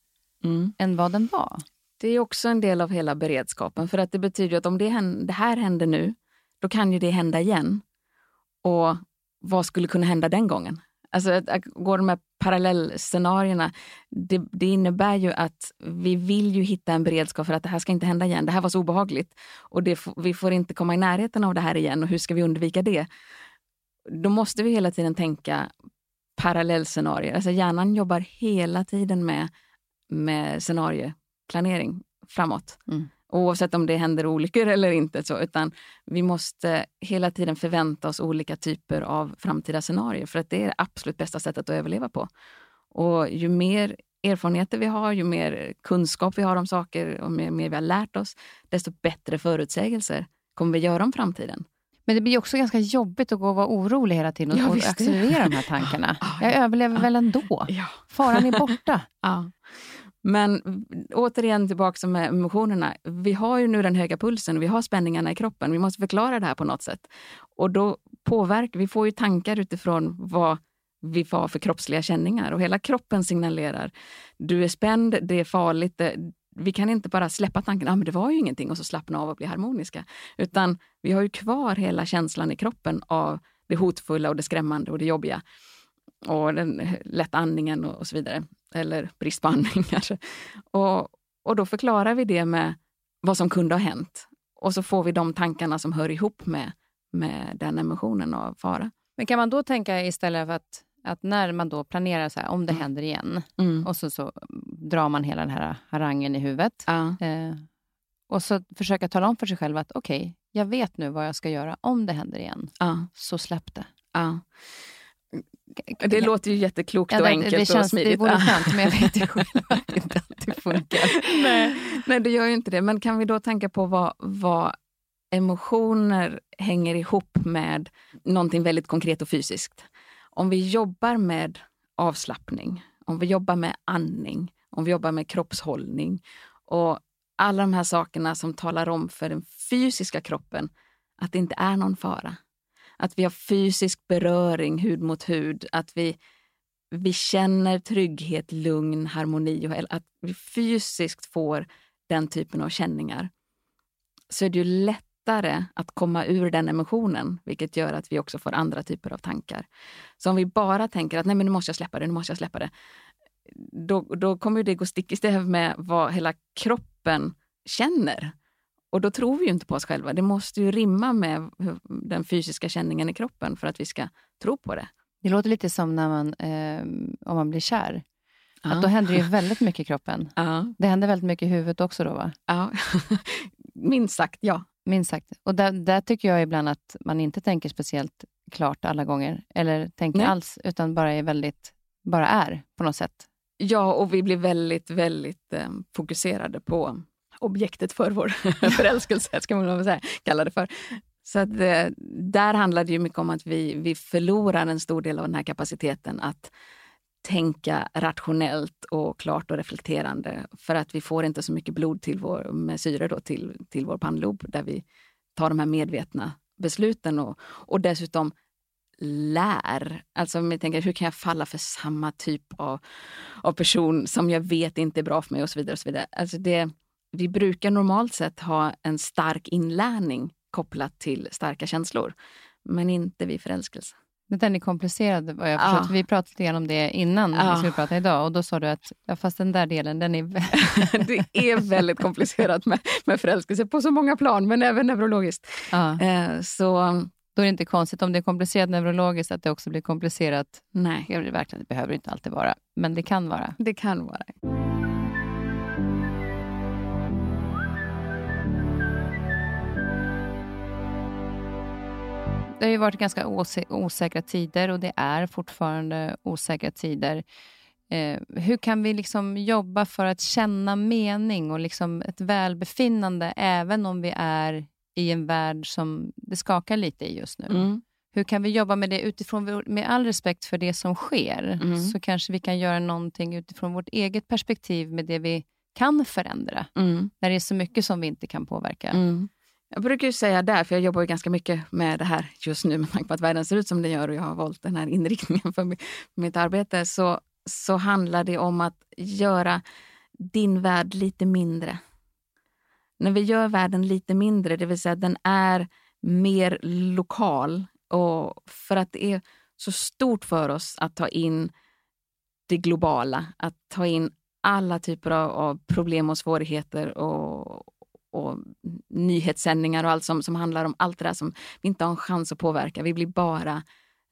mm. än vad den var. Det är också en del av hela beredskapen. För att det betyder att om det, händer, det här händer nu, då kan ju det hända igen. Och vad skulle kunna hända den gången? Alltså att, att gå de här parallellscenarierna, det, det, innebär ju att vi vill ju hitta en beredskap för att det här ska inte hända igen. Det här var så obehagligt och det, vi får inte komma i närheten av det här igen och hur ska vi undvika det? Då måste vi hela tiden tänka parallellscenarier. Alltså hjärnan jobbar hela tiden med med scenarioplanering framåt. Mm. Oavsett om det händer olyckor eller inte. Så, utan vi måste hela tiden förvänta oss olika typer av framtida scenarier för att det är det absolut bästa sättet att överleva på. Och ju mer erfarenheter vi har, ju mer kunskap vi har om saker och mer, mer vi har lärt oss, desto bättre förutsägelser kommer vi göra om framtiden. Men det blir också ganska jobbigt att gå och vara orolig hela tiden och, ja, och accelerera de här tankarna. Jag överlever väl ändå. Faran är borta. Men återigen tillbaka med emotionerna. Vi har ju nu den höga pulsen, vi har spänningarna i kroppen. Vi måste förklara det här på något sätt. Och då påverkar, vi får ju tankar utifrån vad vi får för kroppsliga känningar. Och hela kroppen signalerar. Du är spänd, det är farligt. Det, vi kan inte bara släppa tanken, ah, men det var ju ingenting och så slappna av och bli harmoniska. Utan vi har ju kvar hela känslan i kroppen av det hotfulla och det skrämmande och det jobbiga. Och den lätta andningen och, och så vidare. Eller brist på andning kanske. Och, och då förklarar vi det med vad som kunde ha hänt. Och så får vi de tankarna som hör ihop med, med den emotionen av fara. Men kan man då tänka istället för att att när man då planerar så här, om det mm. händer igen, mm. och så, så drar man hela den här harangen i huvudet. Ja. Eh, Och så försöka tala om för sig själv att okej, okay, jag vet nu vad jag ska göra om det händer igen. Ja. Så släpp det. Ja. Det låter ju jätteklokt ja, det, och enkelt det känns, och smidigt. Det vore skönt, men jag vet ju själv att det inte alltid funkar. Nej, nej, det gör ju inte det. Men kan vi då tänka på vad, vad emotioner hänger ihop med någonting väldigt konkret och fysiskt? Om vi jobbar med avslappning, om vi jobbar med andning, om vi jobbar med kroppshållning och alla de här sakerna som talar om för den fysiska kroppen att det inte är någon fara. Att vi har fysisk beröring hud mot hud, att vi, vi känner trygghet, lugn, harmoni och att vi fysiskt får den typen av känningar. Så är det ju lättare att komma ur den emotionen, vilket gör att vi också får andra typer av tankar. Så om vi bara tänker att nej men nu måste jag släppa det, nu måste jag släppa det. Då, då kommer det gå stick i stäv med vad hela kroppen känner. Och då tror vi ju inte på oss själva. Det måste ju rimma med den fysiska känningen i kroppen för att vi ska tro på det. Det låter lite som när man, eh, om man blir kär. Ja. Att då händer det ju väldigt mycket i kroppen. Ja. Det händer väldigt mycket i huvudet också då va? Ja, minst sagt ja. Minst sagt. Och där, där, tycker jag ibland att man inte tänker speciellt klart alla gånger. Eller tänker Nej. alls, utan bara är väldigt, bara är på något sätt. Ja, och vi blir väldigt, väldigt eh, fokuserade på objektet för vår förälskelse, ska man väl säga, kalla det för. Så att, eh, där handlar det ju mycket om att vi, vi förlorar en stor del av den här kapaciteten att tänka rationellt och klart och reflekterande. För att vi får inte så mycket blod till vår, med syre då, till, till vår pannlob där vi tar de här medvetna besluten och, och dessutom lär. Alltså om jag tänker, hur kan jag falla för samma typ av, av person som jag vet inte är bra för mig och så vidare. Och så vidare. Alltså det, vi brukar normalt sett ha en stark inlärning kopplat till starka känslor, men inte vid förälskelse. Den är komplicerad vad jag förstått. Ja. Vi pratade lite grann om det innan ja. vi skulle prata idag och då sa du att ja, fast den där delen, den är... det är väldigt komplicerat med, med förälskelse på så många plan, men även neurologiskt. Ja. Eh, så... Då är det inte konstigt om det är komplicerat neurologiskt att det också blir komplicerat. Nej. Det, verkligen, det behöver inte alltid vara, men det kan vara. Det kan vara. Det har ju varit ganska osä osäkra tider och det är fortfarande osäkra tider. Eh, hur kan vi liksom jobba för att känna mening och liksom ett välbefinnande även om vi är i en värld som det skakar lite i just nu? Mm. Hur kan vi jobba med det utifrån, med all respekt för det som sker, mm. så kanske vi kan göra någonting utifrån vårt eget perspektiv med det vi kan förändra, mm. när det är så mycket som vi inte kan påverka. Mm. Jag brukar ju säga där, för jag jobbar ju ganska mycket med det här just nu med tanke på att världen ser ut som den gör och jag har valt den här inriktningen för mitt arbete, så, så handlar det om att göra din värld lite mindre. När vi gör världen lite mindre, det vill säga att den är mer lokal och för att det är så stort för oss att ta in det globala, att ta in alla typer av, av problem och svårigheter och, och nyhetssändningar och allt som, som handlar om allt det där som vi inte har en chans att påverka. Vi blir bara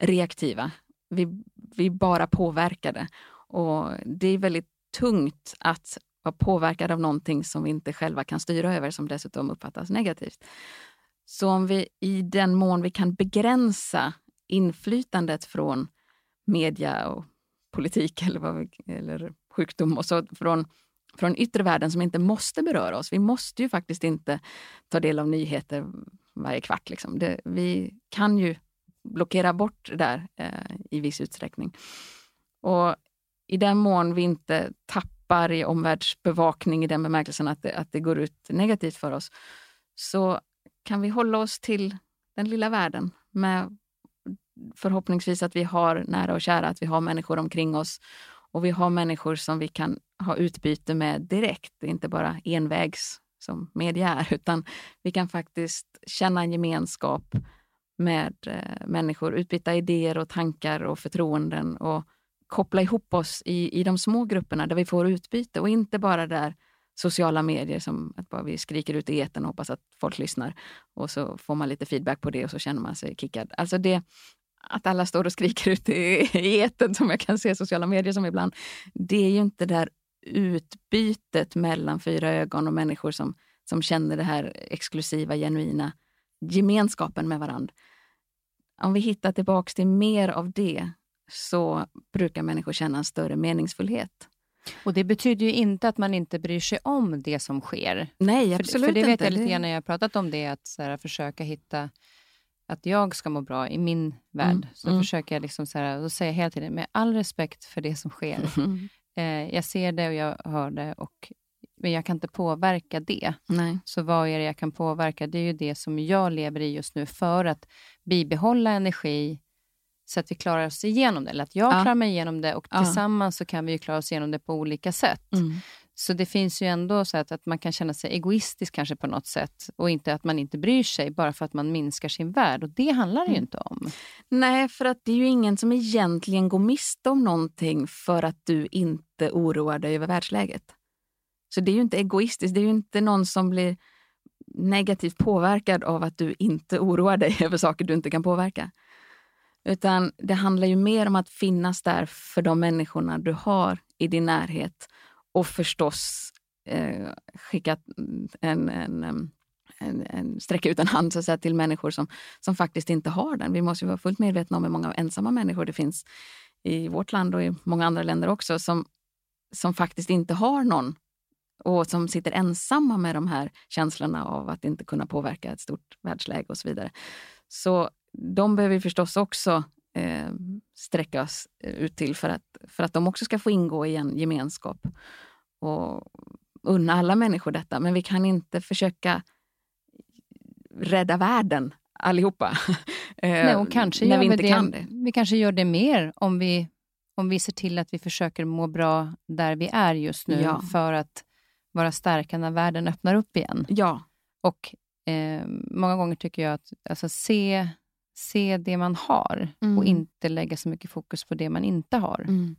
reaktiva. Vi, vi bara påverkade. Och det är väldigt tungt att vara påverkad av någonting som vi inte själva kan styra över, som dessutom uppfattas negativt. Så om vi i den mån vi kan begränsa inflytandet från media och politik eller, vad vi, eller sjukdom och så från från yttre världen som inte måste beröra oss. Vi måste ju faktiskt inte ta del av nyheter varje kvart. Liksom. Det, vi kan ju blockera bort det där eh, i viss utsträckning. Och i den mån vi inte tappar i omvärldsbevakning i den bemärkelsen att det, att det går ut negativt för oss, så kan vi hålla oss till den lilla världen med förhoppningsvis att vi har nära och kära, att vi har människor omkring oss och vi har människor som vi kan ha utbyte med direkt. Inte bara envägs som media är, utan vi kan faktiskt känna en gemenskap med eh, människor, utbyta idéer och tankar och förtroenden och koppla ihop oss i, i de små grupperna där vi får utbyte och inte bara där sociala medier som att bara vi skriker ut i eten och hoppas att folk lyssnar och så får man lite feedback på det och så känner man sig kickad. Alltså det, att alla står och skriker ut i, i eten som jag kan se i sociala medier som ibland. Det är ju inte det där utbytet mellan fyra ögon och människor som som känner det här exklusiva, genuina gemenskapen med varandra. Om vi hittar tillbaks till mer av det så brukar människor känna en större meningsfullhet. Och Det betyder ju inte att man inte bryr sig om det som sker. Nej, absolut för, för det inte. vet jag lite grann när jag har pratat om det, att här, försöka hitta att jag ska må bra i min värld. Mm, så mm. försöker jag liksom så här, då säger jag hela tiden, med all respekt för det som sker. Mm. Eh, jag ser det och jag hör det, och, men jag kan inte påverka det. Nej. Så vad är det jag kan påverka? Det är ju det som jag lever i just nu för att bibehålla energi så att vi klarar oss igenom det. Eller att jag ja. klarar mig igenom det och tillsammans så kan vi klara oss igenom det på olika sätt. Mm. Så det finns ju ändå så att, att man kan känna sig egoistisk kanske på något sätt och inte att man inte bryr sig bara för att man minskar sin värld. Och det handlar det ju mm. inte om. Nej, för att det är ju ingen som egentligen går miste om någonting för att du inte oroar dig över världsläget. Så det är ju inte egoistiskt. Det är ju inte någon som blir negativt påverkad av att du inte oroar dig över saker du inte kan påverka. Utan det handlar ju mer om att finnas där för de människorna du har i din närhet och förstås eh, skicka en, en, en, en, sträcka ut en hand så att säga, till människor som, som faktiskt inte har den. Vi måste vara fullt medvetna om hur många ensamma människor det finns i vårt land och i många andra länder också som, som faktiskt inte har någon och som sitter ensamma med de här känslorna av att inte kunna påverka ett stort världsläge och så vidare. Så de behöver vi förstås också eh, sträcka oss ut till för att, för att de också ska få ingå i en gemenskap. Och unna alla människor detta. Men vi kan inte försöka rädda världen allihopa. Eh, Nej, och kanske när vi inte det, kan det. Vi kanske gör det mer om vi, om vi ser till att vi försöker må bra där vi är just nu ja. för att vara starka när världen öppnar upp igen. Ja. Och eh, Många gånger tycker jag att alltså, se se det man har mm. och inte lägga så mycket fokus på det man inte har. Mm.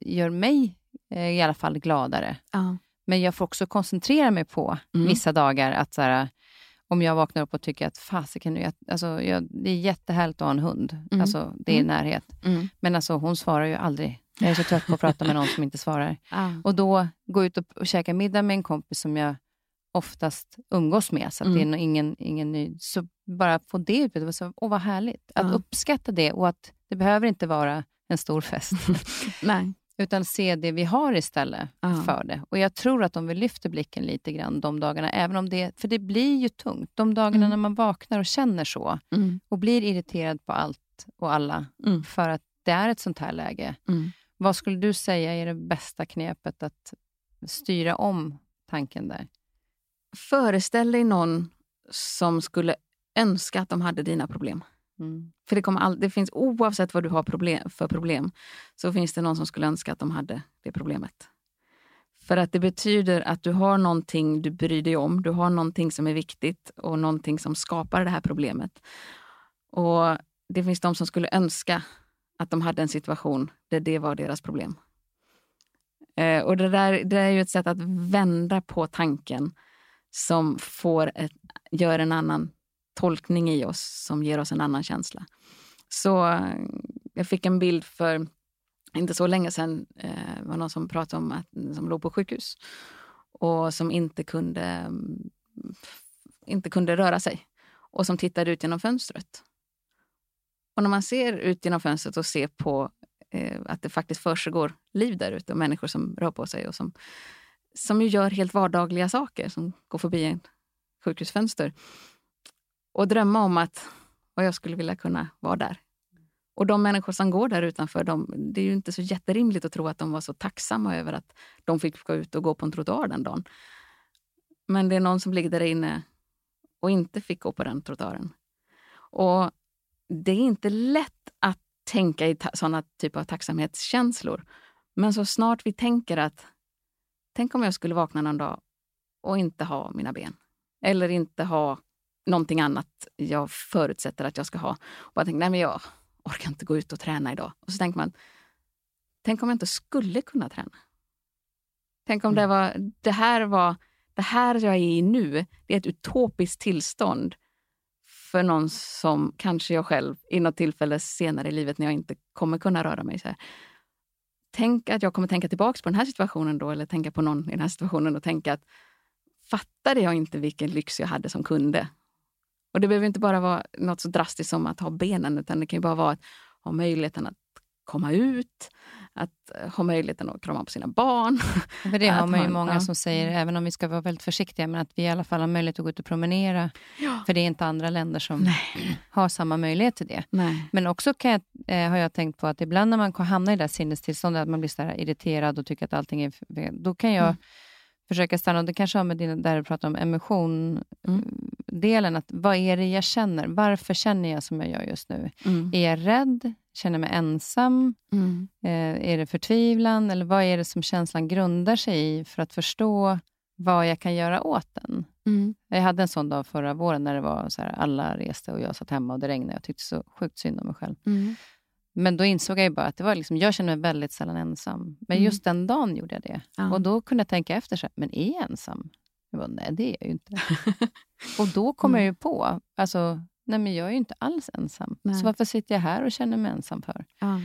gör mig eh, i alla fall gladare. Ja. Men jag får också koncentrera mig på mm. vissa dagar att så här, om jag vaknar upp och tycker att fasiken, alltså, jag, det är jättehärligt att ha en hund. Mm. Alltså, det är mm. närhet. Mm. Men alltså, hon svarar ju aldrig. Jag är så trött på att prata med någon som inte svarar. Ah. Och då gå ut och, och käka middag med en kompis som jag oftast umgås med, så mm. det är ingen, ingen ny. Så bara få det utbytet, så, åh vad härligt. Att ja. uppskatta det och att det behöver inte vara en stor fest. Nej. Utan se det vi har istället ja. för det. Och Jag tror att om vi lyfter blicken lite grann de dagarna, även om det, för det blir ju tungt. De dagarna mm. när man vaknar och känner så mm. och blir irriterad på allt och alla mm. för att det är ett sånt här läge. Mm. Vad skulle du säga är det bästa knepet att styra om tanken där? Föreställ dig någon som skulle önska att de hade dina problem. Mm. För det, kommer all, det finns oavsett vad du har problem, för problem, så finns det någon som skulle önska att de hade det problemet. För att det betyder att du har någonting du bryr dig om. Du har någonting som är viktigt och någonting som skapar det här problemet. Och det finns de som skulle önska att de hade en situation där det var deras problem. Eh, och det där det är ju ett sätt att vända på tanken som får ett, gör en annan tolkning i oss som ger oss en annan känsla. Så eh, jag fick en bild för inte så länge sedan. Eh, var någon som pratade om att som låg på sjukhus och som inte kunde, mm, inte kunde röra sig och som tittade ut genom fönstret. Och när man ser ut genom fönstret och ser på eh, att det faktiskt försiggår liv där ute och människor som rör på sig och som som ju gör helt vardagliga saker, som går förbi en sjukhusfönster. Och drömma om att vad jag skulle vilja kunna vara där. Och de människor som går där utanför, de, det är ju inte så jätterimligt att tro att de var så tacksamma över att de fick gå ut och gå på en trottoar den dagen. Men det är någon som ligger där inne och inte fick gå på den trottoaren. Och det är inte lätt att tänka i sådana typer av tacksamhetskänslor. Men så snart vi tänker att Tänk om jag skulle vakna någon dag och inte ha mina ben. Eller inte ha någonting annat jag förutsätter att jag ska ha. Och bara tänka, nej men jag orkar inte gå ut och träna idag. Och så tänker man, tänk om jag inte skulle kunna träna. Tänk om det, mm. var, det här var, det här jag är i nu, det är ett utopiskt tillstånd för någon som kanske jag själv i något tillfälle senare i livet när jag inte kommer kunna röra mig. Så här, tänk att jag kommer tänka tillbaka på den här situationen då, eller tänka på någon i den här situationen och tänka att fattade jag inte vilken lyx jag hade som kunde. Och det behöver inte bara vara något så drastiskt som att ha benen, utan det kan ju bara vara att ha möjligheten att komma ut, att eh, ha möjligheten att krama på sina barn. För det har man ju många som säger, även om vi ska vara väldigt försiktiga, men att vi i alla fall har möjlighet att gå ut och promenera. Ja. För det är inte andra länder som Nej. har samma möjlighet till det. Nej. Men också jag, eh, har jag tänkt på att ibland när man hamnar i det där sinnestillståndet, att man blir så irriterad och tycker att allting är... Då kan jag mm. försöka stanna, och det kanske har med din, där du pratar om emotion, mm delen, att vad är det jag känner? Varför känner jag som jag gör just nu? Mm. Är jag rädd? Känner mig ensam? Mm. Eh, är det förtvivlan? Eller vad är det som känslan grundar sig i för att förstå vad jag kan göra åt den? Mm. Jag hade en sån dag förra våren när det var så här, alla reste och jag satt hemma och det regnade. Jag tyckte så sjukt synd om mig själv. Mm. Men då insåg jag bara att det var liksom, jag känner mig väldigt sällan ensam. Men mm. just den dagen gjorde jag det. Ja. Och då kunde jag tänka efter, så här, men är jag ensam? Jag bara, nej det är jag ju inte. och då kommer mm. jag ju på, alltså, nej men jag är ju inte alls ensam. Nej. Så varför sitter jag här och känner mig ensam för? Ja.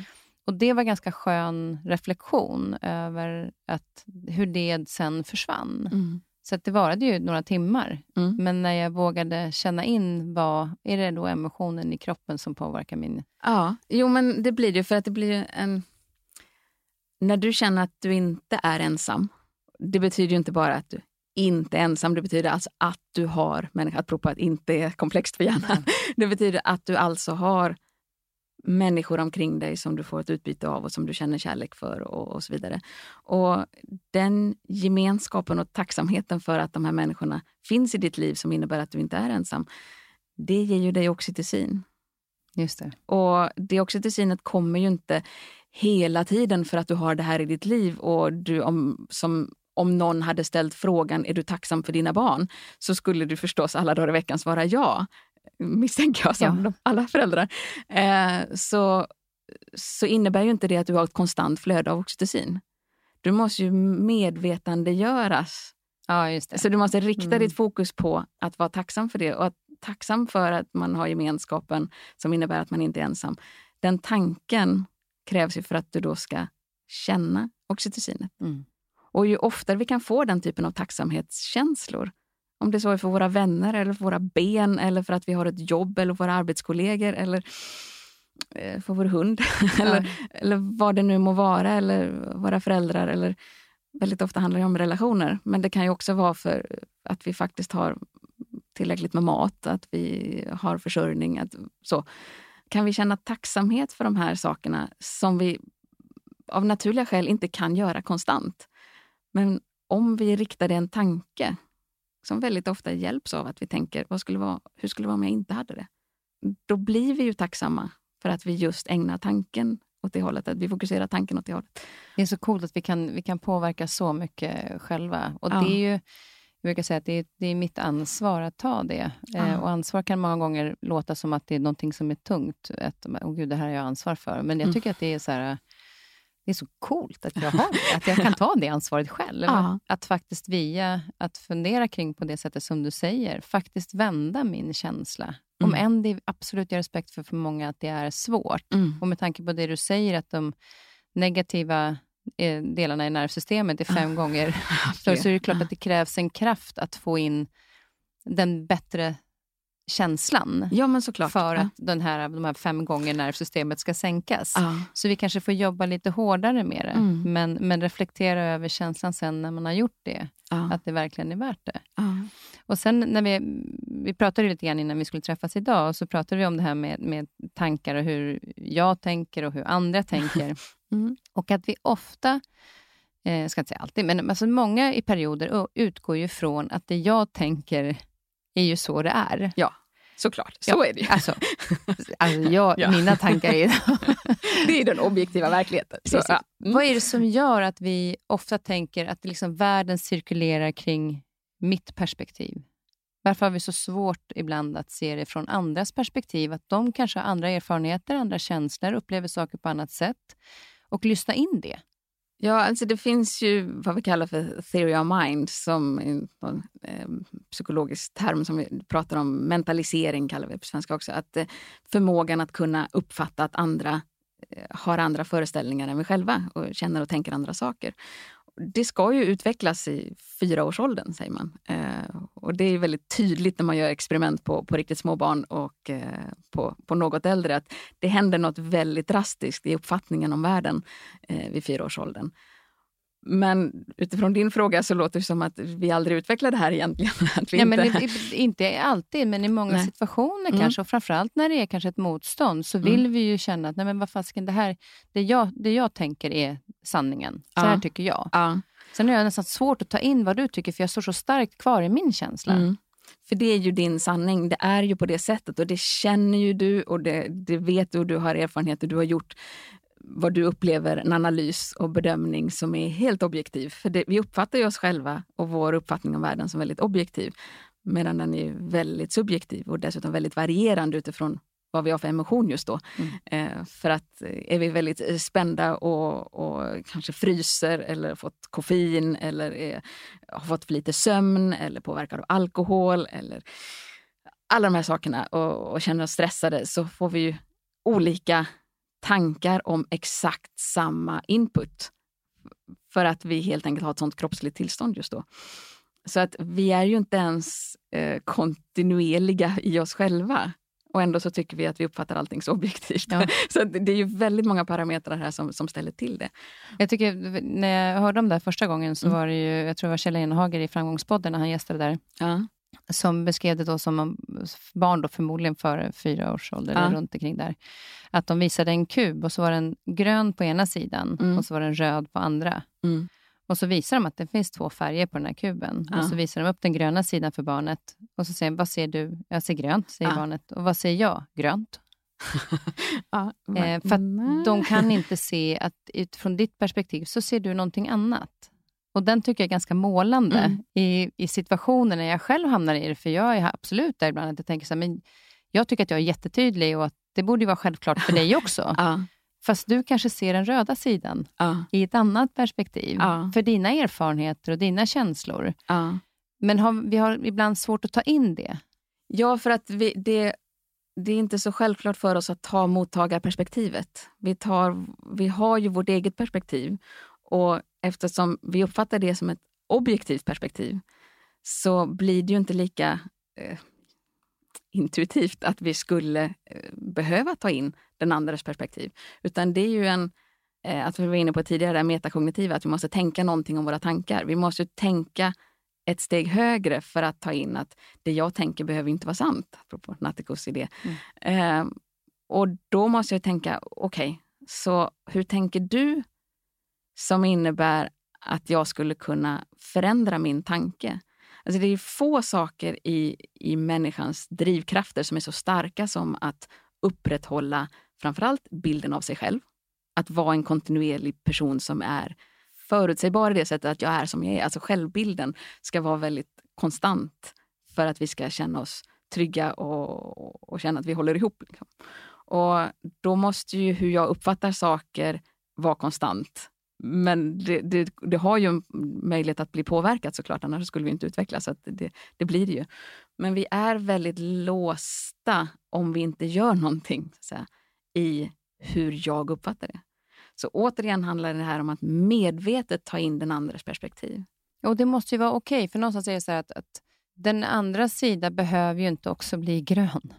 Och Det var ganska skön reflektion över att, hur det sen försvann. Mm. Så det varade ju några timmar. Mm. Men när jag vågade känna in, vad är det då emotionen i kroppen som påverkar min... Ja, jo men det blir det för att det blir en... När du känner att du inte är ensam, det betyder ju inte bara att du inte ensam. Det betyder alltså att du har apropå att inte är komplext för hjärnan. Mm. Det betyder att du alltså har människor omkring dig som du får ett utbyte av och som du känner kärlek för och, och, så vidare. Och Den gemenskapen och tacksamheten för att de här människorna finns i ditt liv som innebär att du inte är ensam, det ger ju dig oxytocin. Just det. Och det oxytocinet kommer ju inte hela tiden för att du har det här i ditt liv och du om, som om någon hade ställt frågan är du tacksam för dina barn så skulle du förstås alla dagar i veckan svara ja. Misstänker jag, som ja. alla föräldrar. Eh, så, så innebär ju inte det att du har ett konstant flöde av oxytocin. Du måste ju medvetandegöras. Ja, just det. Så du måste rikta mm. ditt fokus på att vara tacksam för det och att tacksam för att man har gemenskapen som innebär att man inte är ensam. Den tanken krävs ju för att du då ska känna oxytocinet. Mm. Och ju oftare vi kan få den typen av tacksamhetskänslor, om det så är för våra vänner, eller för våra ben, eller för att vi har ett jobb, eller våra arbetskollegor, eller eh, för vår hund, ja. eller, eller vad det nu må vara, eller våra föräldrar. Eller, väldigt ofta handlar det om relationer, men det kan ju också vara för att vi faktiskt har tillräckligt med mat, att vi har försörjning. Att, så. Kan vi känna tacksamhet för de här sakerna som vi av naturliga skäl inte kan göra konstant? Men om vi riktade en tanke som väldigt ofta hjälps av att vi tänker vad skulle vara, hur skulle det vara om jag inte hade det? Då blir vi ju tacksamma för att vi just ägnar tanken åt det hållet, att vi fokuserar tanken åt det hållet. Det är så coolt att vi kan, vi kan påverka så mycket själva. Och ja. det är ju, jag brukar säga att det är, det är mitt ansvar att ta det. Ja. Eh, och ansvar kan många gånger låta som att det är någonting som är tungt. Att, oh gud, det här har jag ansvar för. Men jag mm. tycker mm. att det är så här, det är så coolt att jag har det, att jag kan ta det ansvaret själv. Ja. Att faktiskt via att fundera kring på det sättet som du säger, faktiskt vända min känsla. Mm. Om än det absolut, jag respekt för för många att det är svårt. Mm. Och med tanke på det du säger, att de negativa eh, delarna i nervsystemet är fem gånger större, så är det klart att det krävs en kraft att få in den bättre känslan ja, men såklart. för att den här, de här fem gånger nervsystemet ska sänkas. Ja. Så vi kanske får jobba lite hårdare med det, mm. men, men reflektera över känslan sen när man har gjort det. Ja. Att det verkligen är värt det. Och sen när vi, vi pratade lite grann innan vi skulle träffas idag, så pratade vi om det här med, med tankar och hur jag tänker och hur andra tänker. mm. Och att vi ofta eh, ska inte säga alltid, men alltså många i perioder utgår ju från att det jag tänker är ju så det är. Ja, såklart. Så ja, är det ju. Alltså, alltså jag, ja. mina tankar är... det är den objektiva verkligheten. Så, ja. mm. Vad är det som gör att vi ofta tänker att liksom världen cirkulerar kring mitt perspektiv? Varför har vi så svårt ibland att se det från andras perspektiv? Att de kanske har andra erfarenheter, andra känslor, upplever saker på annat sätt. Och lyssna in det. Ja, alltså det finns ju vad vi kallar för theory of mind som en eh, psykologisk term som vi pratar om. Mentalisering kallar vi det på svenska också. Att eh, förmågan att kunna uppfatta att andra eh, har andra föreställningar än vi själva och känner och tänker andra saker det ska ju utvecklas i fyraårsåldern, säger man. Eh, och det är väldigt tydligt när man gör experiment på, på riktigt små barn och eh, på, på något äldre att det händer något väldigt drastiskt i uppfattningen om världen eh, vid fyraårsåldern. Men utifrån din fråga så låter det som att vi aldrig utvecklar det här egentligen. Att vi ja, inte... men det, inte alltid, men i många nej. situationer mm. kanske. Och framförallt när det är kanske ett motstånd så vill mm. vi ju känna att nej, men vad fasken, det, här, det, jag, det jag tänker är sanningen. Så ja. här tycker jag. Ja. Sen är det nästan svårt att ta in vad du tycker, för jag står så starkt kvar i min känsla. Mm. För det är ju din sanning. Det är ju på det sättet och det känner ju du och det, det vet du och du har erfarenheter du har gjort vad du upplever en analys och bedömning som är helt objektiv. För det, vi uppfattar ju oss själva och vår uppfattning om världen som väldigt objektiv. Medan den är väldigt subjektiv och dessutom väldigt varierande utifrån vad vi har för emotion just då. Mm. Eh, för att eh, är vi väldigt eh, spända och, och kanske fryser eller fått koffein eller är, har fått för lite sömn eller påverkad av alkohol eller alla de här sakerna och, och känner oss stressade så får vi ju olika tankar om exakt samma input. För att vi helt enkelt har ett sånt kroppsligt tillstånd just då. Så att vi är ju inte ens eh, kontinuerliga i oss själva. Och ändå så tycker vi att vi uppfattar allting så objektivt. Ja. så det är ju väldigt många parametrar här som, som ställer till det. Jag tycker, när jag hörde om det första gången så mm. var det ju, jag tror det var Kjell Enhager i Framgångspodden när han gästade där. Ja. Som beskrev det då som barn, då förmodligen före fyra års ålder, ja. eller runt omkring där. Att de visade en kub och så var den grön på ena sidan mm. och så var den röd på andra. Mm. Och så visar de att det finns två färger på den här kuben. Ja. Och så visar de upp den gröna sidan för barnet. Och så säger de, vad ser du? Jag ser grönt, säger ja. barnet. Och vad ser jag? Grönt. ja, eh, för att de kan inte se att utifrån ditt perspektiv så ser du någonting annat. Och Den tycker jag är ganska målande mm. i, i situationer när jag själv hamnar i det. För jag är absolut där ibland att jag tänker så här, men jag tycker att jag är jättetydlig och att det borde vara självklart för dig också. ja. Fast du kanske ser den röda sidan ja. i ett annat perspektiv. Ja. För dina erfarenheter och dina känslor. Men har, vi har ibland svårt att ta in det. Ja, för att vi, det, det är inte så självklart för oss att ta mottagarperspektivet. Vi, tar, vi har ju vårt eget perspektiv. Och eftersom vi uppfattar det som ett objektivt perspektiv så blir det ju inte lika eh, intuitivt att vi skulle eh, behöva ta in den andres perspektiv. Utan det är ju en, eh, att vi var inne på tidigare, metakognitiva, att vi måste tänka någonting om våra tankar. Vi måste tänka ett steg högre för att ta in att det jag tänker behöver inte vara sant, apropå Natthikos idé. Mm. Eh, och då måste jag tänka, okej, okay, så hur tänker du som innebär att jag skulle kunna förändra min tanke? Alltså det är få saker i, i människans drivkrafter som är så starka som att upprätthålla framförallt bilden av sig själv. Att vara en kontinuerlig person som är förutsägbar i det sättet att jag är som jag är. Alltså självbilden ska vara väldigt konstant för att vi ska känna oss trygga och, och känna att vi håller ihop. Liksom. Och då måste ju hur jag uppfattar saker vara konstant men det, det, det, har ju en möjlighet att bli påverkat såklart, annars skulle vi inte utvecklas. Så det, det, blir det ju. Men vi är väldigt låsta om vi inte gör någonting säga, i hur jag uppfattar det. Så återigen handlar det här om att medvetet ta in den andres perspektiv. Och Det måste ju vara okej, okay, för någonstans är det så att, att den andra sidan behöver ju inte också bli grön.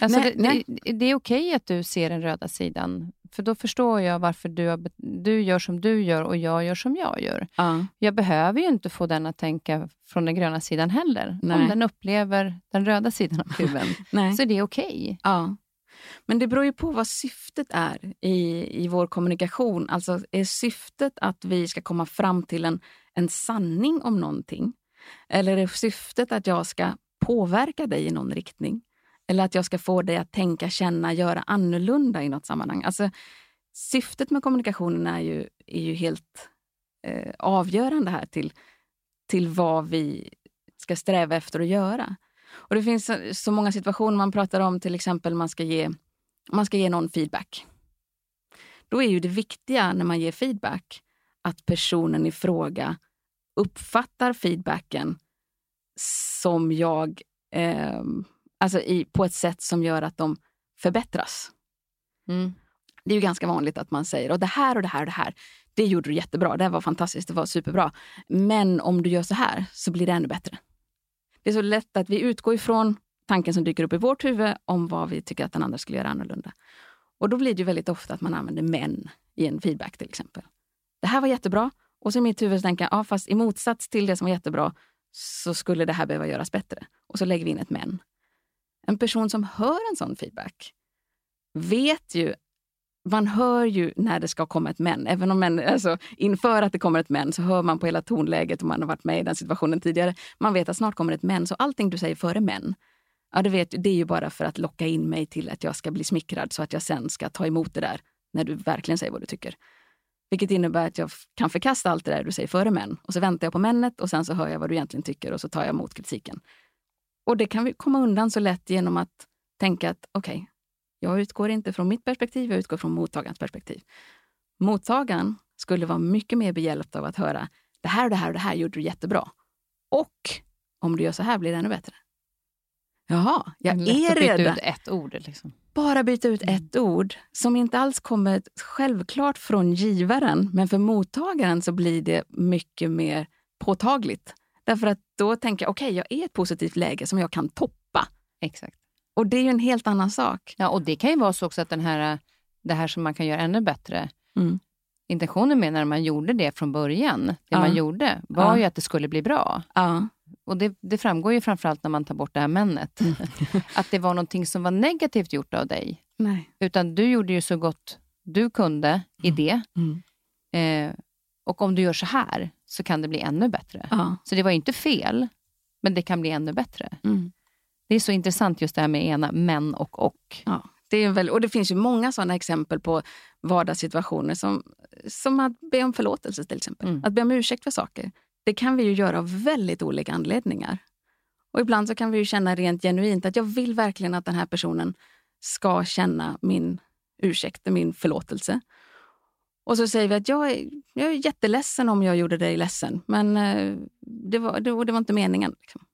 Alltså nej, det, nej. det, det, är okej att du ser den röda sidan, för då förstår jag varför du, du gör som du gör och jag gör som jag gör. Ja. Jag behöver ju inte få den att tänka från den gröna sidan heller. Nej. Om den upplever den röda sidan av kuben, så är det okej. Okay. Ja. Men det beror ju på vad syftet är i, i vår kommunikation. Alltså Är syftet att vi ska komma fram till en, en sanning om någonting? Eller är syftet att jag ska påverka dig i någon riktning? Eller att jag ska få dig att tänka, känna, göra annorlunda i något sammanhang. Alltså, syftet med kommunikationen är ju, är ju helt eh, avgörande här till, till vad vi ska sträva efter att göra. Och Det finns så många situationer man pratar om, till exempel man ska ge, man ska ge någon feedback. Då är ju det viktiga när man ger feedback att personen i fråga uppfattar feedbacken som jag eh, Alltså i, på ett sätt som gör att de förbättras. Mm. Det är ju ganska vanligt att man säger och det här och det här och det här, det gjorde du jättebra, det var fantastiskt, det var superbra. Men om du gör så här så blir det ännu bättre. Det är så lätt att vi utgår ifrån tanken som dyker upp i vårt huvud om vad vi tycker att den andra skulle göra annorlunda. Och då blir det väldigt ofta att man använder men i en feedback till exempel. Det här var jättebra. Och så i mitt huvud tänker jag, ja, fast i motsats till det som var jättebra så skulle det här behöva göras bättre. Och så lägger vi in ett men. En person som hör en sån feedback vet ju man hör ju när det ska komma ett men. Även om men, alltså, inför att det kommer ett men så hör man på hela tonläget om man har varit med i den situationen tidigare. Man vet att snart kommer ett men. Så allting du säger före men, ja, det, vet, det är ju bara för att locka in mig till att jag ska bli smickrad så att jag sen ska ta emot det där när du verkligen säger vad du tycker. Vilket innebär att jag kan förkasta allt det där du säger före men. Och så väntar jag på männet och sen så hör jag vad du egentligen tycker och så tar jag emot kritiken. Och det kan vi komma undan så lätt genom att tänka att okej, okay, jag utgår inte från mitt perspektiv, jag utgår från mottagarens perspektiv. Mottagaren skulle vara mycket mer behjälpt av att höra det här och det här och det här gjorde du jättebra. Och om du gör så här blir det ännu bättre. Jaha, jag är redan... Byta ut ett ord. Liksom. Bara byta ut ett ord som inte alls kommer självklart från givaren, men för mottagaren så blir det mycket mer påtagligt. Därför att då tänker jag, okej, okay, jag är i ett positivt läge som jag kan toppa. Exakt. Och det är ju en helt annan sak. Ja, och det kan ju vara så också att den här, det här som man kan göra ännu bättre, mm. intentionen med när man gjorde det från början, det ja. man gjorde, var ja. ju att det skulle bli bra. Ja. Och det, det framgår ju framförallt när man tar bort det här männet. Mm. att det var någonting som var negativt gjort av dig. Nej. Utan du gjorde ju så gott du kunde i det. Mm. Eh, och om du gör så här så kan det bli ännu bättre. Ja. Så det var inte fel, men det kan bli ännu bättre. Mm. Det är så intressant just det här med ena, men och och. Ja, det är väl, och det finns ju många sådana exempel på vardagssituationer som, som att be om förlåtelse till exempel. Mm. Att be om ursäkt för saker. Det kan vi ju göra av väldigt olika anledningar. Och ibland så kan vi ju känna rent genuint att jag vill verkligen att den här personen ska känna min ursäkt, min förlåtelse. Och så säger vi att jag är, jag är jätteledsen om jag gjorde dig ledsen, men eh, det var, det, det var inte meningen. Liksom.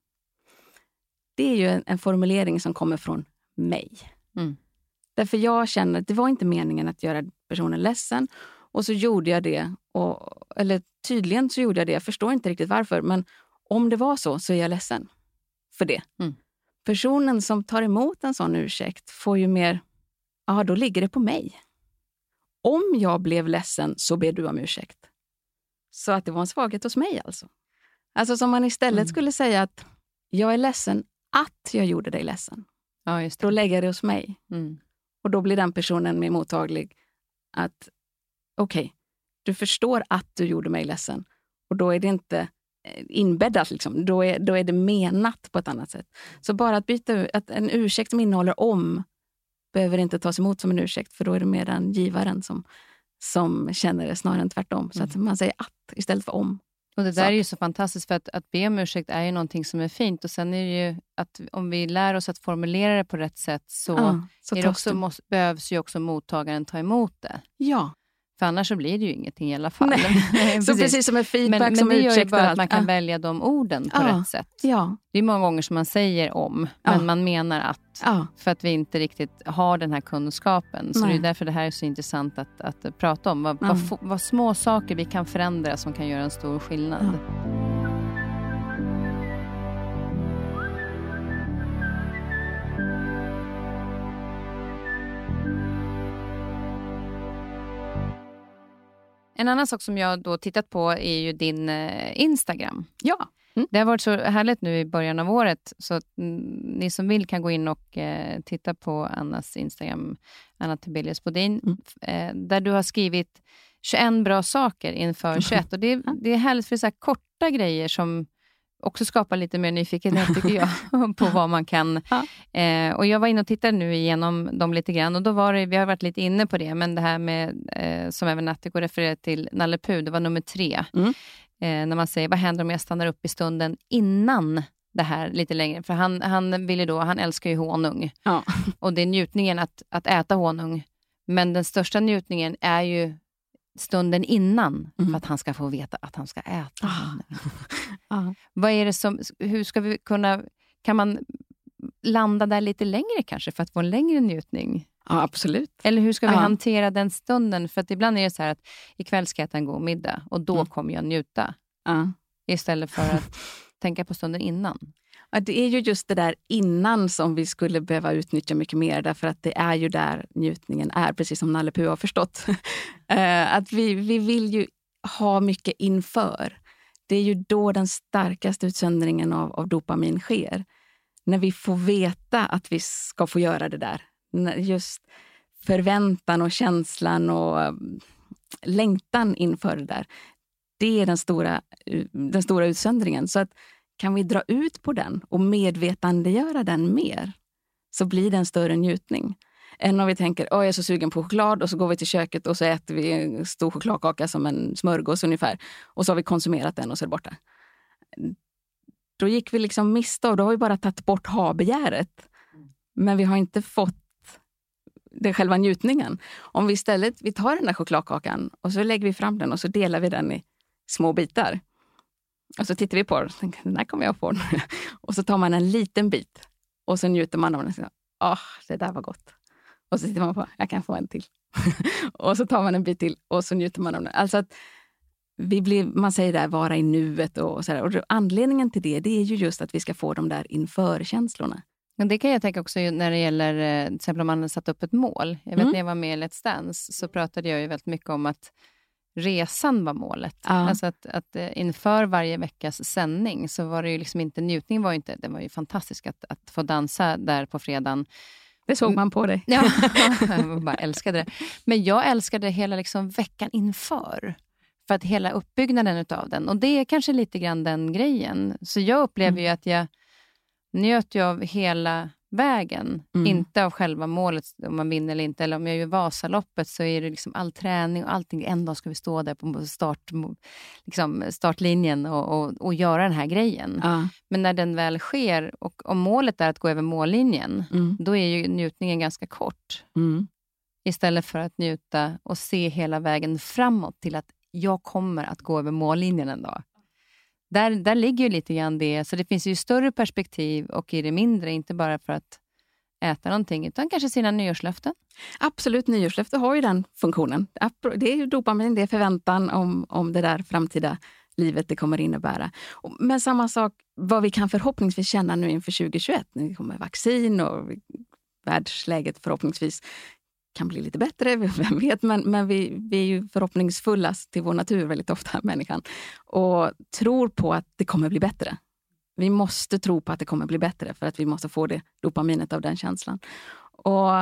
Det är ju en, en, formulering som kommer från mig. Mm. Därför jag känner att det var inte meningen att göra personen ledsen. Och så gjorde jag det. Och, eller tydligen så gjorde jag det. Jag förstår inte riktigt varför. Men om det var så, så är jag ledsen för det. Mm. Personen som tar emot en sån ursäkt får ju mer, ja då ligger det på mig. Om jag blev ledsen så ber du om ursäkt. Så att det var en svaghet hos mig alltså. Alltså som man istället mm. skulle säga att jag är ledsen att jag gjorde dig ledsen. Ja, just det. Då lägger jag det hos mig. Mm. Och då blir den personen mer mottaglig. Att okej, okay, du förstår att du gjorde mig ledsen. Och då är det inte eh, inbäddat. Liksom. Då, är, då är det menat på ett annat sätt. Så bara att byta att en ursäkt som innehåller om behöver inte tas emot som en ursäkt, för då är det mer den givaren som, som känner det snarare än tvärtom. Så att mm. man säger att istället för om. Och Det där är ju så fantastiskt, för att, att be om ursäkt är ju någonting som är fint. Och Sen är det ju att om vi lär oss att formulera det på rätt sätt så, ja, så också, måste, behövs ju också mottagaren ta emot det. Ja. För annars så blir det ju ingenting i alla fall. Nej. så precis som med feedback men, som Men det gör ju bara att man kan ja. välja de orden på ja. rätt sätt. Ja. Det är många gånger som man säger om, men man menar att. För att vi inte riktigt har den här kunskapen. Så Nej. det är därför det här är så intressant att, att prata om. Vad, vad, vad, små saker vi kan förändra som kan göra en stor skillnad. En annan sak som jag då tittat på är ju din eh, Instagram. Ja. Mm. Det har varit så härligt nu i början av året, så mm, ni som vill kan gå in och eh, titta på Annas Instagram, Anna Tibelius Bodin, mm. eh, där du har skrivit 21 bra saker inför 21. Och det, det är härligt för så korta grejer som också skapar lite mer nyfikenhet, tycker jag, på vad man kan... Ja. Eh, och Jag var inne och tittade nu igenom dem lite grann och då var det, vi har varit lite inne på det, men det här med, eh, som även Natthiko refererade till, Nalle Puh, det var nummer tre. Mm. Eh, när man säger, vad händer om jag stannar upp i stunden innan det här lite längre? För han, han, vill då, han älskar ju honung. Ja. Och det är njutningen att, att äta honung. Men den största njutningen är ju stunden innan mm. för att han ska få veta att han ska äta ah. Vad är det som, hur ska vi kunna, kan man landa där lite längre kanske för att få en längre njutning? Ja, absolut. Eller hur ska vi ja. hantera den stunden? För att ibland är det så här att ikväll ska jag äta en god middag och då mm. kommer jag njuta. Ja. Istället för att tänka på stunden innan. Ja, det är ju just det där innan som vi skulle behöva utnyttja mycket mer därför att det är ju där njutningen är, precis som Nalle Puh har förstått. Eh, att vi, vi vill ju ha mycket inför. Det är ju då den starkaste utsöndringen av, av dopamin sker. När vi får veta att vi ska få göra det där. Just förväntan och känslan och eh, längtan inför det där. Det är den stora, den stora utsöndringen. Så att kan vi dra ut på den och medvetandegöra den mer så blir det en större njutning. Än om vi tänker att jag är så sugen på choklad och så går vi till köket och så äter vi en stor chokladkaka som en smörgås ungefär. Och så har vi konsumerat den och så är det borta. Då gick vi liksom miste och då har vi bara tagit bort ha-begäret. Men vi har inte fått det själva njutningen. Om vi istället vi tar den där chokladkakan och så lägger vi fram den och så delar vi den i små bitar. Och så tittar vi på den och tänker, den här kommer jag få. och så tar man en liten bit och så njuter man av den. Åh, oh, det där var gott. Och så tittar man på, jag kan få en till. och så tar man en bit till och så njuter man av den. Alltså att vi blir, man säger där, vara i nuet och så där. Och anledningen till det, det är ju just att vi ska få de där inför-känslorna. Men det kan jag tänka också när det gäller, eh, till exempel om man har satt upp ett mål. Jag vet mm. när jag var med i Let's Dance så pratade jag ju väldigt mycket om att resan var målet. Ja. Alltså att, att eh, inför varje veckas sändning så var det ju liksom inte, njutning var ju inte, det var ju fantastiskt att, att få dansa där på fredagen. Det såg man på dig. Ja, jag bara älskade det. Men jag älskade hela liksom veckan inför. För att hela uppbyggnaden av den. Och det är kanske lite grann den grejen. Så jag upplever mm. ju att jag njöt av hela vägen. Mm. Inte av själva målet, om man vinner eller inte. Eller om jag gör Vasaloppet så är det liksom all träning och allting. En dag ska vi stå där på start, liksom startlinjen och, och, och göra den här grejen. Ja. Men när den väl sker och om målet är att gå över mållinjen, mm. då är ju njutningen ganska kort. Mm. Istället för att njuta och se hela vägen framåt till att jag kommer att gå över mållinjen en dag. Där, där ligger ju lite grann det, så det finns ju större perspektiv och i det mindre, inte bara för att äta någonting, utan kanske sina nyårslöften. Absolut, nyårslöfte har ju den funktionen. Det är ju dopamin, det är förväntan om, om det där framtida livet det kommer innebära. Men samma sak, vad vi kan förhoppningsvis känna nu inför 2021, när det kommer vaccin och världsläget förhoppningsvis kan bli lite bättre, vem vet. Men, men vi, vi är ju förhoppningsfullast till vår natur väldigt ofta, människan. Och tror på att det kommer bli bättre. Vi måste tro på att det kommer bli bättre för att vi måste få det dopaminet av den känslan. Och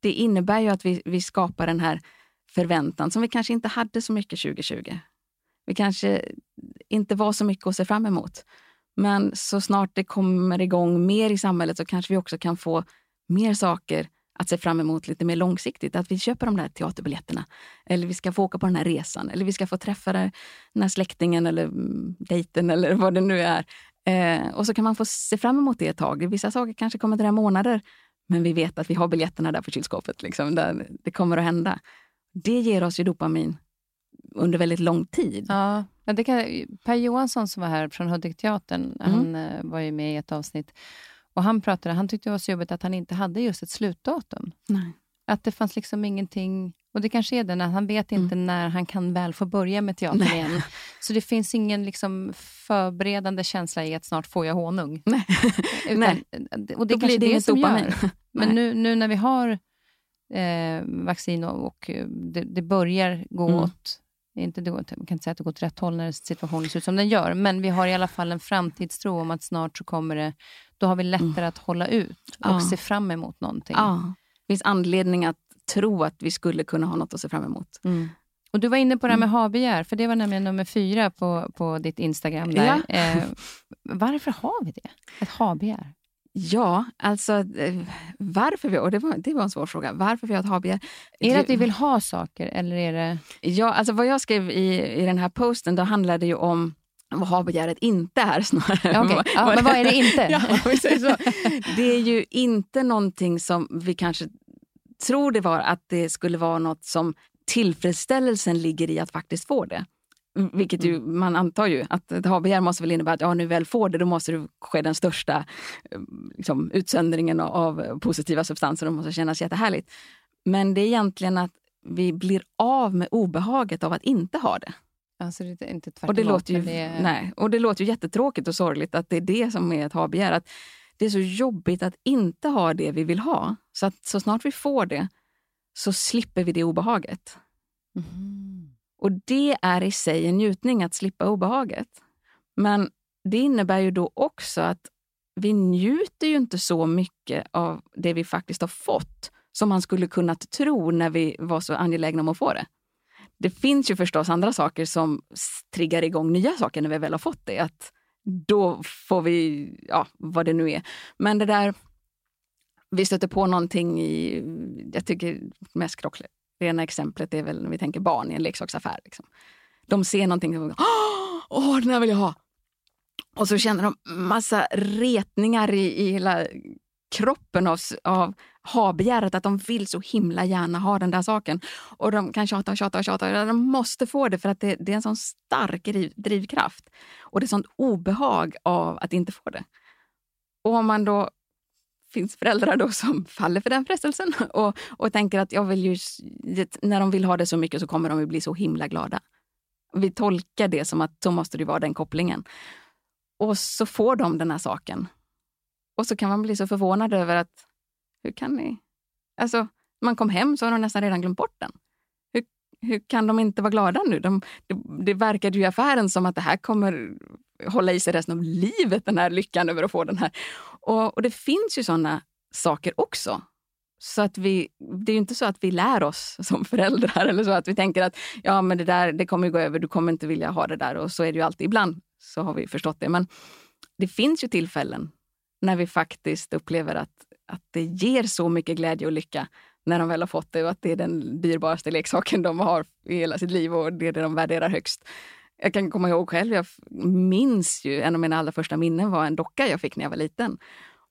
Det innebär ju att vi, vi skapar den här förväntan som vi kanske inte hade så mycket 2020. Vi kanske inte var så mycket att se fram emot. Men så snart det kommer igång mer i samhället så kanske vi också kan få mer saker att se fram emot lite mer långsiktigt. Att vi köper de där teaterbiljetterna. Eller vi ska få åka på den här resan. Eller vi ska få träffa den här släktingen eller mm, dejten eller vad det nu är. Eh, och så kan man få se fram emot det ett tag. Vissa saker kanske kommer dröja månader. Men vi vet att vi har biljetterna där på kylskåpet. Liksom, där det kommer att hända. Det ger oss ju dopamin under väldigt lång tid. Ja, men det kan, Per Johansson som var här från Hudik-teatern, mm. han eh, var ju med i ett avsnitt. Och han pratade, han tyckte det var så jobbigt att han inte hade just ett slutdatum. Nej. Att det fanns liksom ingenting, och det kanske är det, när han vet inte mm. när han kan väl få börja med teater Nej. igen. Så det finns ingen liksom förberedande känsla i att snart får jag honung. Nej. Utan, Nej. Och det Då kanske det, som gör. Men nu, nu när vi har eh, vaccin och, och det, det, börjar gå mm. åt inte, man kan inte säga att det går åt rätt håll när situationen ser ut som den gör, men vi har i alla fall en framtidstro om att snart så kommer det då har vi lättare mm. att hålla ut och ja. se fram emot någonting. Ja. Det finns anledning att tro att vi skulle kunna ha något att se fram emot. Mm. Och Du var inne på det här med mm. habegär, för det var nämligen nummer fyra på, på ditt Instagram. Där. Ja. Eh, varför har vi det? Ett habegär? Ja, alltså eh, varför vi, och det var, det var en svår fråga. Varför vi har ett habegär? Är det att vi vill ha saker eller är det... Ja, alltså vad jag skrev i, i den här posten, då handlade det ju om vad habegäret inte är snarare. Okay. Ja, men vad är det inte? ja. Det är ju inte någonting som vi kanske tror det var, att det skulle vara något som tillfredsställelsen ligger i att faktiskt få det. Vilket ju, mm. man antar ju att ett ha-begär måste väl innebära att ja, nu väl får det, då måste det ske den största liksom, utsöndringen av positiva substanser. Det måste kännas jättehärligt. Men det är egentligen att vi blir av med obehaget av att inte ha det. Alltså det är inte tvärtom. Och det, låter ju, det... nej, och det låter ju jättetråkigt och sorgligt att det är det som är ett ha-begär. Att det är så jobbigt att inte ha det vi vill ha. Så att så snart vi får det så slipper vi det obehaget. Mm. Och det är i sig en njutning att slippa obehaget. Men det innebär ju då också att vi njuter ju inte så mycket av det vi faktiskt har fått som man skulle kunnat tro när vi var så angelägna om att få det. Det finns ju förstås andra saker som triggar igång nya saker när vi väl har fått det. Att då får vi, ja, vad det nu är. Men det där, vi stöter på någonting i, jag tycker mest klockrena exemplet är väl när vi tänker barn i en leksaksaffär. Liksom. De ser någonting och åh, den här vill jag ha. Och så känner de massa retningar i, i hela kroppen av, av ha-begäret, att de vill så himla gärna ha den där saken. Och de kan tjata och tjata och tjata. De måste få det för att det, det är en sån stark driv, drivkraft. Och det är sånt obehag av att inte få det. Och om man då finns föräldrar då som faller för den frestelsen och, och tänker att jag vill ju, när de vill ha det så mycket så kommer de ju bli så himla glada. Vi tolkar det som att så måste det vara den kopplingen. Och så får de den här saken. Och så kan man bli så förvånad över att hur kan ni? Alltså, man kom hem så har de nästan redan glömt bort den. Hur, hur kan de inte vara glada nu? De, det, det verkade ju i affären som att det här kommer hålla i sig resten av livet, den här lyckan över att få den här. Och, och det finns ju sådana saker också. Så att vi, det är ju inte så att vi lär oss som föräldrar eller så att vi tänker att ja, men det där det kommer gå över, du kommer inte vilja ha det där. Och så är det ju alltid. Ibland så har vi förstått det. Men det finns ju tillfällen när vi faktiskt upplever att att det ger så mycket glädje och lycka när de väl har fått det och att det är den dyrbaraste leksaken de har i hela sitt liv och det är det de värderar högst. Jag kan komma ihåg själv, jag minns ju en av mina allra första minnen var en docka jag fick när jag var liten.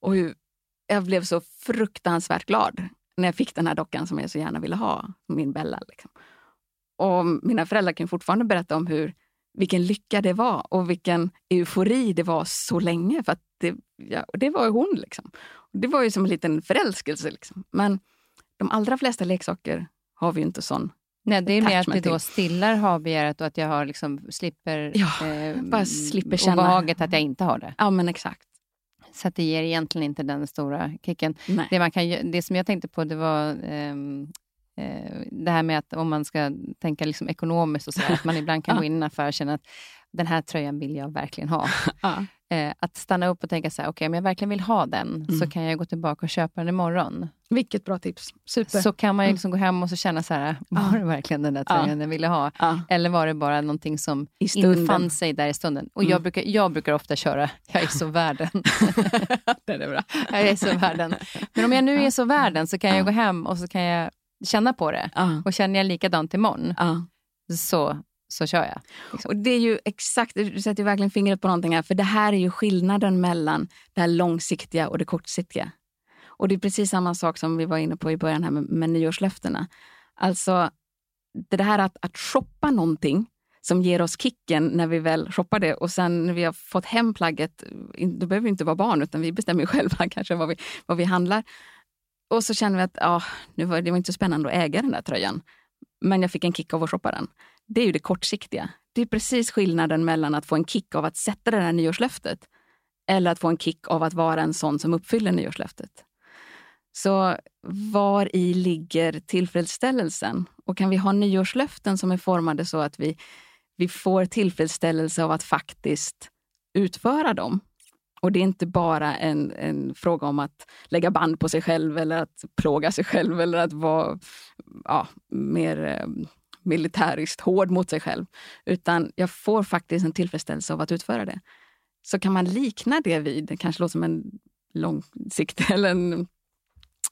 Och hur jag blev så fruktansvärt glad när jag fick den här dockan som jag så gärna ville ha, min Bella. Liksom. Och mina föräldrar kan fortfarande berätta om hur, vilken lycka det var och vilken eufori det var så länge. För det, ja, det var ju hon. Liksom. Det var ju som en liten förälskelse. Liksom. Men de allra flesta leksaker har vi ju inte sån Nej, det är mer att det då stillar ha-begäret och att jag har liksom, slipper, ja, eh, bara slipper känna obehaget att jag inte har det. Ja, men exakt. Så det ger egentligen inte den stora kicken. Det, man kan, det som jag tänkte på det var eh, eh, det här med att om man ska tänka liksom ekonomiskt och så, att man ibland kan gå in i en affär och känna att den här tröjan vill jag verkligen ha. ja. Eh, att stanna upp och tänka så här, okay, om jag verkligen vill ha den, mm. så kan jag gå tillbaka och köpa den imorgon. Vilket bra tips. Super. Så kan man ju mm. liksom mm. gå hem och så känna så här, var det verkligen den där tröjan ja. jag ville ha? Ja. Eller var det bara någonting som infann sig där i stunden? Och mm. jag, brukar, jag brukar ofta köra, jag är så värden. den är bra. jag är så värden. Men om jag nu är så värden så kan jag gå hem och så kan jag känna på det. Och känner jag likadant imorgon, så så kör jag. Liksom. Och det är ju exakt, du sätter verkligen fingret på någonting här, för det här är ju skillnaden mellan det här långsiktiga och det kortsiktiga. Och det är precis samma sak som vi var inne på i början här med, med nyårslöftena. Alltså, det här att, att shoppa någonting som ger oss kicken när vi väl shoppar det och sen när vi har fått hem plagget, då behöver vi inte vara barn utan vi bestämmer själva kanske vad vi, vad vi handlar. Och så känner vi att ah, nu var, det var inte så spännande att äga den där tröjan. Men jag fick en kick av att shoppa den det är ju det kortsiktiga. Det är precis skillnaden mellan att få en kick av att sätta det där nyårslöftet eller att få en kick av att vara en sån som uppfyller nyårslöftet. Så var i ligger tillfredsställelsen? Och kan vi ha nyårslöften som är formade så att vi, vi får tillfredsställelse av att faktiskt utföra dem? Och det är inte bara en, en fråga om att lägga band på sig själv eller att plåga sig själv eller att vara ja, mer eh, militäriskt hård mot sig själv. Utan jag får faktiskt en tillfredsställelse av att utföra det. Så kan man likna det vid, det kanske låter som en långsikt eller en,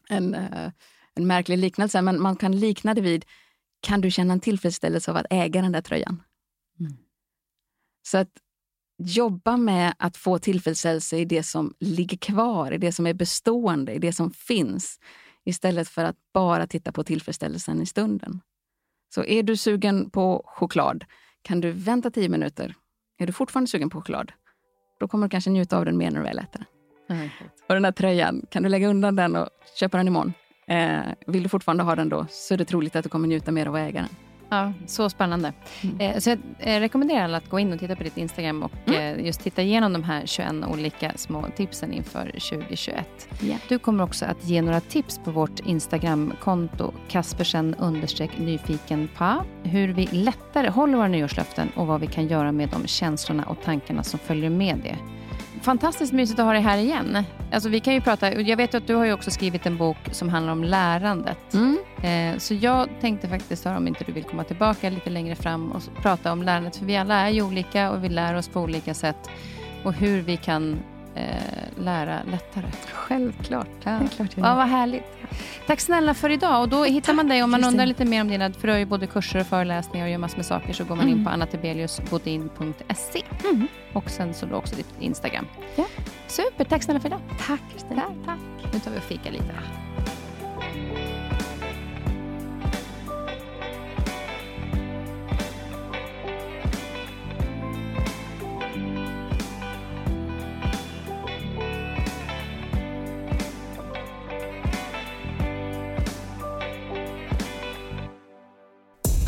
en, eh, en märklig liknelse, men man kan likna det vid, kan du känna en tillfredsställelse av att äga den där tröjan? Mm. Så att jobba med att få tillfredsställelse i det som ligger kvar, i det som är bestående, i det som finns. Istället för att bara titta på tillfredsställelsen i stunden. Så är du sugen på choklad, Kan du vänta tio minuter? Är du fortfarande sugen på choklad? Då kommer du kanske njuta av den mer när du väl äter den. Mm. Och den här tröjan, kan du lägga undan den och köpa den imorgon? Eh, vill du fortfarande ha den då så är det troligt att du kommer njuta mer av att äga den. Ja, så spännande. Mm. Eh, så jag eh, rekommenderar alla att gå in och titta på ditt Instagram och mm. Eh, just titta igenom de här 21 olika små tipsen inför 2021. Yeah. Du kommer också att ge några tips på vårt Instagramkonto Kaspersen nyfiken på hur vi lättare håller våra nyårslöften och vad vi kan göra med de känslorna och tankarna som följer med det fantastiskt mysigt att ha dig här igen. Alltså, vi kan ju prata, jag vet att du har också skrivit en bok som handlar om lärandet. Mm. Eh, så jag tänkte faktiskt höra om inte du vill komma tillbaka lite längre fram och prata om lärandet. För vi alla är ju olika och vi lär oss på olika sätt. Och hur vi kan eh, lära lättare. Självklart. Ja. Självklart ja, vad härligt. Tack snälla för idag. Och då hittar man dig om man undrar lite mer om dina, för du har ju både kurser och föreläsningar och gör massor med saker, så går man mm. in på annatebeliusbodin.se. Mm. Och sen så då också ditt Instagram. Ja. Super, tack snälla för idag. Tack Kristina. Tack, tack. Nu tar vi och fikar lite.